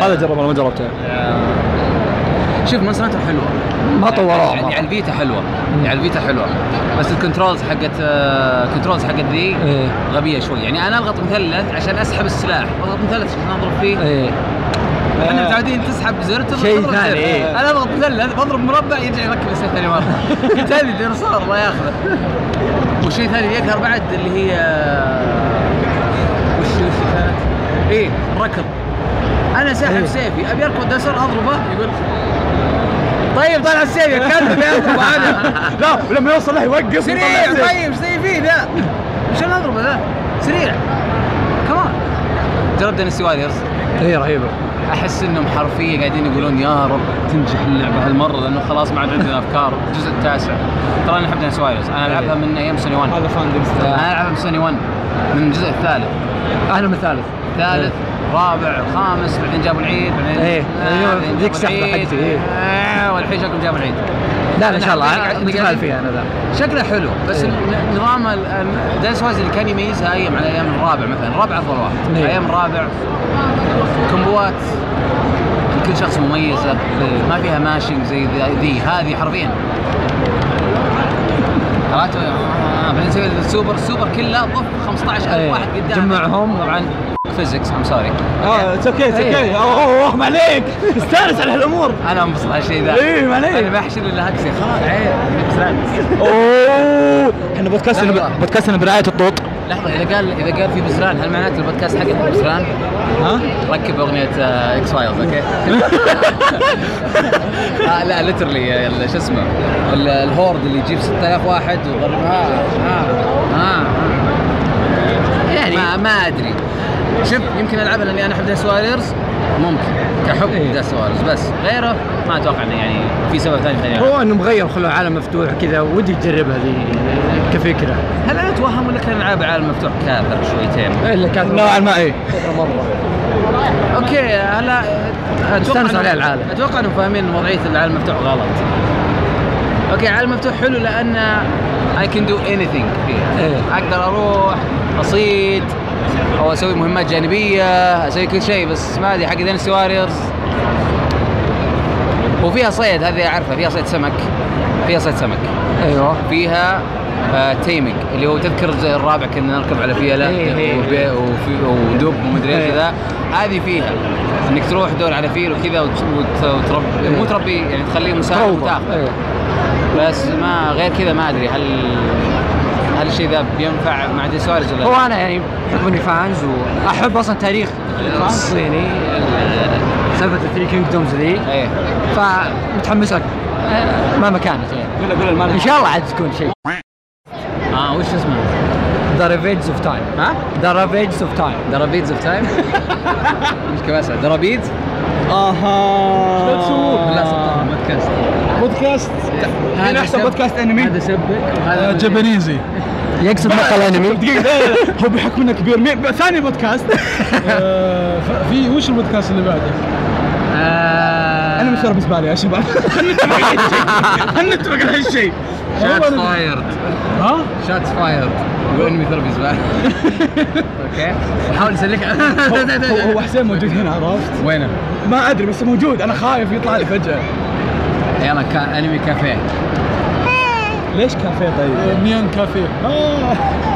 هذا جرب أنا ما جربته. آه، شوف Monster Hunter حلوة. ما طوروها يعني. على الفيتا حلوة. يعني على الفيتا حلوة. بس ال controls حقت آه، controls حقت ذي إيه. غبية شوي. يعني أنا اضغط مثلث عشان أسحب السلاح. اضغط مثلث عشان أضرب فيه. إيه. إحنا متعودين تسحب زر تضرب شيء ثاني،. إيه. أنا اضغط مثلث بضرب مربع يرجع يركب السيف ثاني مرة. قلت هذه الديناصور الله ياخذه. والشيء الثاني اللي يقهر بعد اللي هي وش وش كانت؟ إيه الركض. أنا ساحب إيه. سيفي. أبي أركض ديناصور أضربه. يقول طيب طلع السيف يا كلب يا اضرب أنا لا ولما يوصل له يوقف سريع. طيب إيش فيه ذا. عشان أضربه ذا؟ سريع. كمان جربت Dynasty Warriors إيه رهيبه أحس إنهم حرفيا قاعدين يقولون يا رب تنجح اللعبة هالمرة لأنه خلاص ما عاد عندنا أفكار. الجزء التاسع. ترى أنا أحب Dynasty Warriors أنا ألعبها من أيام سوني 1 هذا fan أنا ألعبها من سوني 1 من الجزء الثالث. أنا من ثالث ثالث. رابع خامس بعدين جابوا العيد بعدين آه، بعدين ذيك العيد. حقتي، إيه. آه، والحين شكلهم جابوا العيد لا إن شاء الله متفائل فيها أنا ذا شكله حلو بس إيه. نظام دانس وايز اللي كان يميزها أيام على أيام الرابع مثلا الرابع أفضل واحد إيه. أيام الرابع كومبوات كل شخص مميزة ما فيها ماشينج زي ذي هذه حرفيا [LAUGHS] تسوي السوبر السوبر كله ضف 15000 إيه. واحد قدام جمعهم. طبعا. فيزكس ام سوري آه اتس أوكي اتس أوكي أوه ما عليك استانس على هالأمور. أنا أنبسط على الشيء ذا. إيه، ما عليك. أنا ما احشر إلا هكسي. خلاص عيب. أوه. إحنا بودكاستنا. بودكاستنا برعاية الطوط. لحظة إذا قال إذا قال في بزران هل معناته البودكاست حقك بزران؟ ها؟ ركب أغنية إكس فايلز أوكي؟ [LAUGHS] آه لا ليترلي شو اسمه؟ ال- الهورد اللي يجيب 6000 واحد ويضربها ها ها يعني ما, ما أدري. شوف يمكن ألعبها لأني أنا أحب Dynasty Warriors ممكن. كحب إيه. Dynasty Warriors بس غيره ما أتوقع إنه يعني في سبب ثاني ثاني. هو إنه مغير خلوه عالم مفتوح كذا ودي تجربها ذي كفكرة. هل أنا اتوهم ولا كان ألعاب عالم مفتوح؟ كاثر شويتين؟ الا كانت نوعا ما إيه. مرة. okay هلا إنه- عليه العالم. أتوقع انهم فاهمين وضعية العالم المفتوح غلط. okay العالم المفتوح حلو لأن I can do anything فيه. إيه. أقدر أروح أصيد أو أسوي مهمات جانبية أسوي كل شيء بس ما أدري حق Dynasty Warriors وفيها صيد هذه أعرفها فيها صيد سمك. فيها صيد سمك. أيوه. فيها آه taming اللي هو تذكر الجزء الرابع كنا نركب على فيله إيه، إيه. وفي- ودب ومدري إيش إيه. ذا هذه فيها إنك تروح تدور على فيل وكذا وت- وت- وتربي مو تربي يعني تخليه مساعد وتاخذ بس ما غير كذا ما أدري هل هل الشيء ذا بينفع مع دي سوارز ولا هو؟ أنا يعني بحبني فانز واحب أصلا تاريخ الصيني ال- سالفه الثري كينجدومز ذي. إيه. فمتحمس أكثر آه، مهما كانت يعني قول قول المال إن شاء الله عاد تكون شيء آه وش اسمه؟ ذا ريفيجز اوف تايم ها؟ ذا ريفيجز اوف تايم درابيدز اوف تايم مش كباسة درابيدز؟ أها. لا سلطان بودكاست. بودكاست؟ من هذا أحسن بودكاست أنمي. هذا سبك وهذا مدري- جابانيزي. يقصد مقال أنمي؟ دقيقة [LAUGHS] هو بحكم إنه كبير. ثاني بودكاست. [LAUGHS] آه، في وش البودكاست اللي بعده؟ آه، أنا مش لي يا شباب. [LAUGHS] خلينا نتفق على هالشيء. أنا- فايرد. ها؟ شوتس فايرد. يقول أنمي ثيرابيز بعد أوكي. وحاول يسلك هو هو حسين موجود هنا عرفت؟ وينه؟ ما ادري بس موجود أنا خايف يطلع لي فجاه يلا كا... انمي كافيه ليش كافيه طيب؟ نيون كافيه آه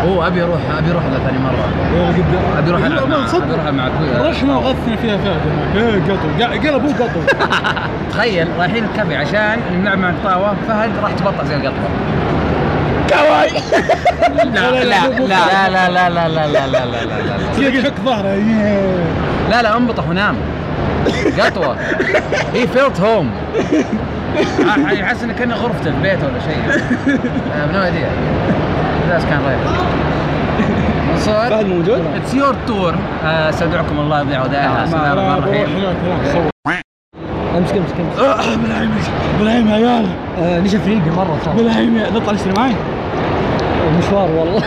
هو ابي أروح ابي أروح له ثاني مره يلا ابي أروح لا، العب ما مع صدق. ابي أروح مع أخوي رحنا وغثنا فيها فهد إيه قطو قا- قلب هو قطو تخيل رايحين الكافيه عشان نلعب مع القطاوه فهد راح تبطأ زي القطوه كواي لا لا لا لا لا لا لا لا لا لا لا لا كذا يحك ظهره إيه. لا لا انبطح ونام قطوة. هي فيلت هوم يحس إنه كأنه غرفته في بيته ولا شيء. نو ايديا ذاتس كان رايت منصور فهد موجود؟ اتس يور تور استودعكم الله يضيع ودائعها بسم الله الرحمن الرحيم. امسك امسك امسك بالعيم بالعيم يا عيال آه، نشف ريقي مرة صار. بالعيم نطلع نشتري معي مشوار والله.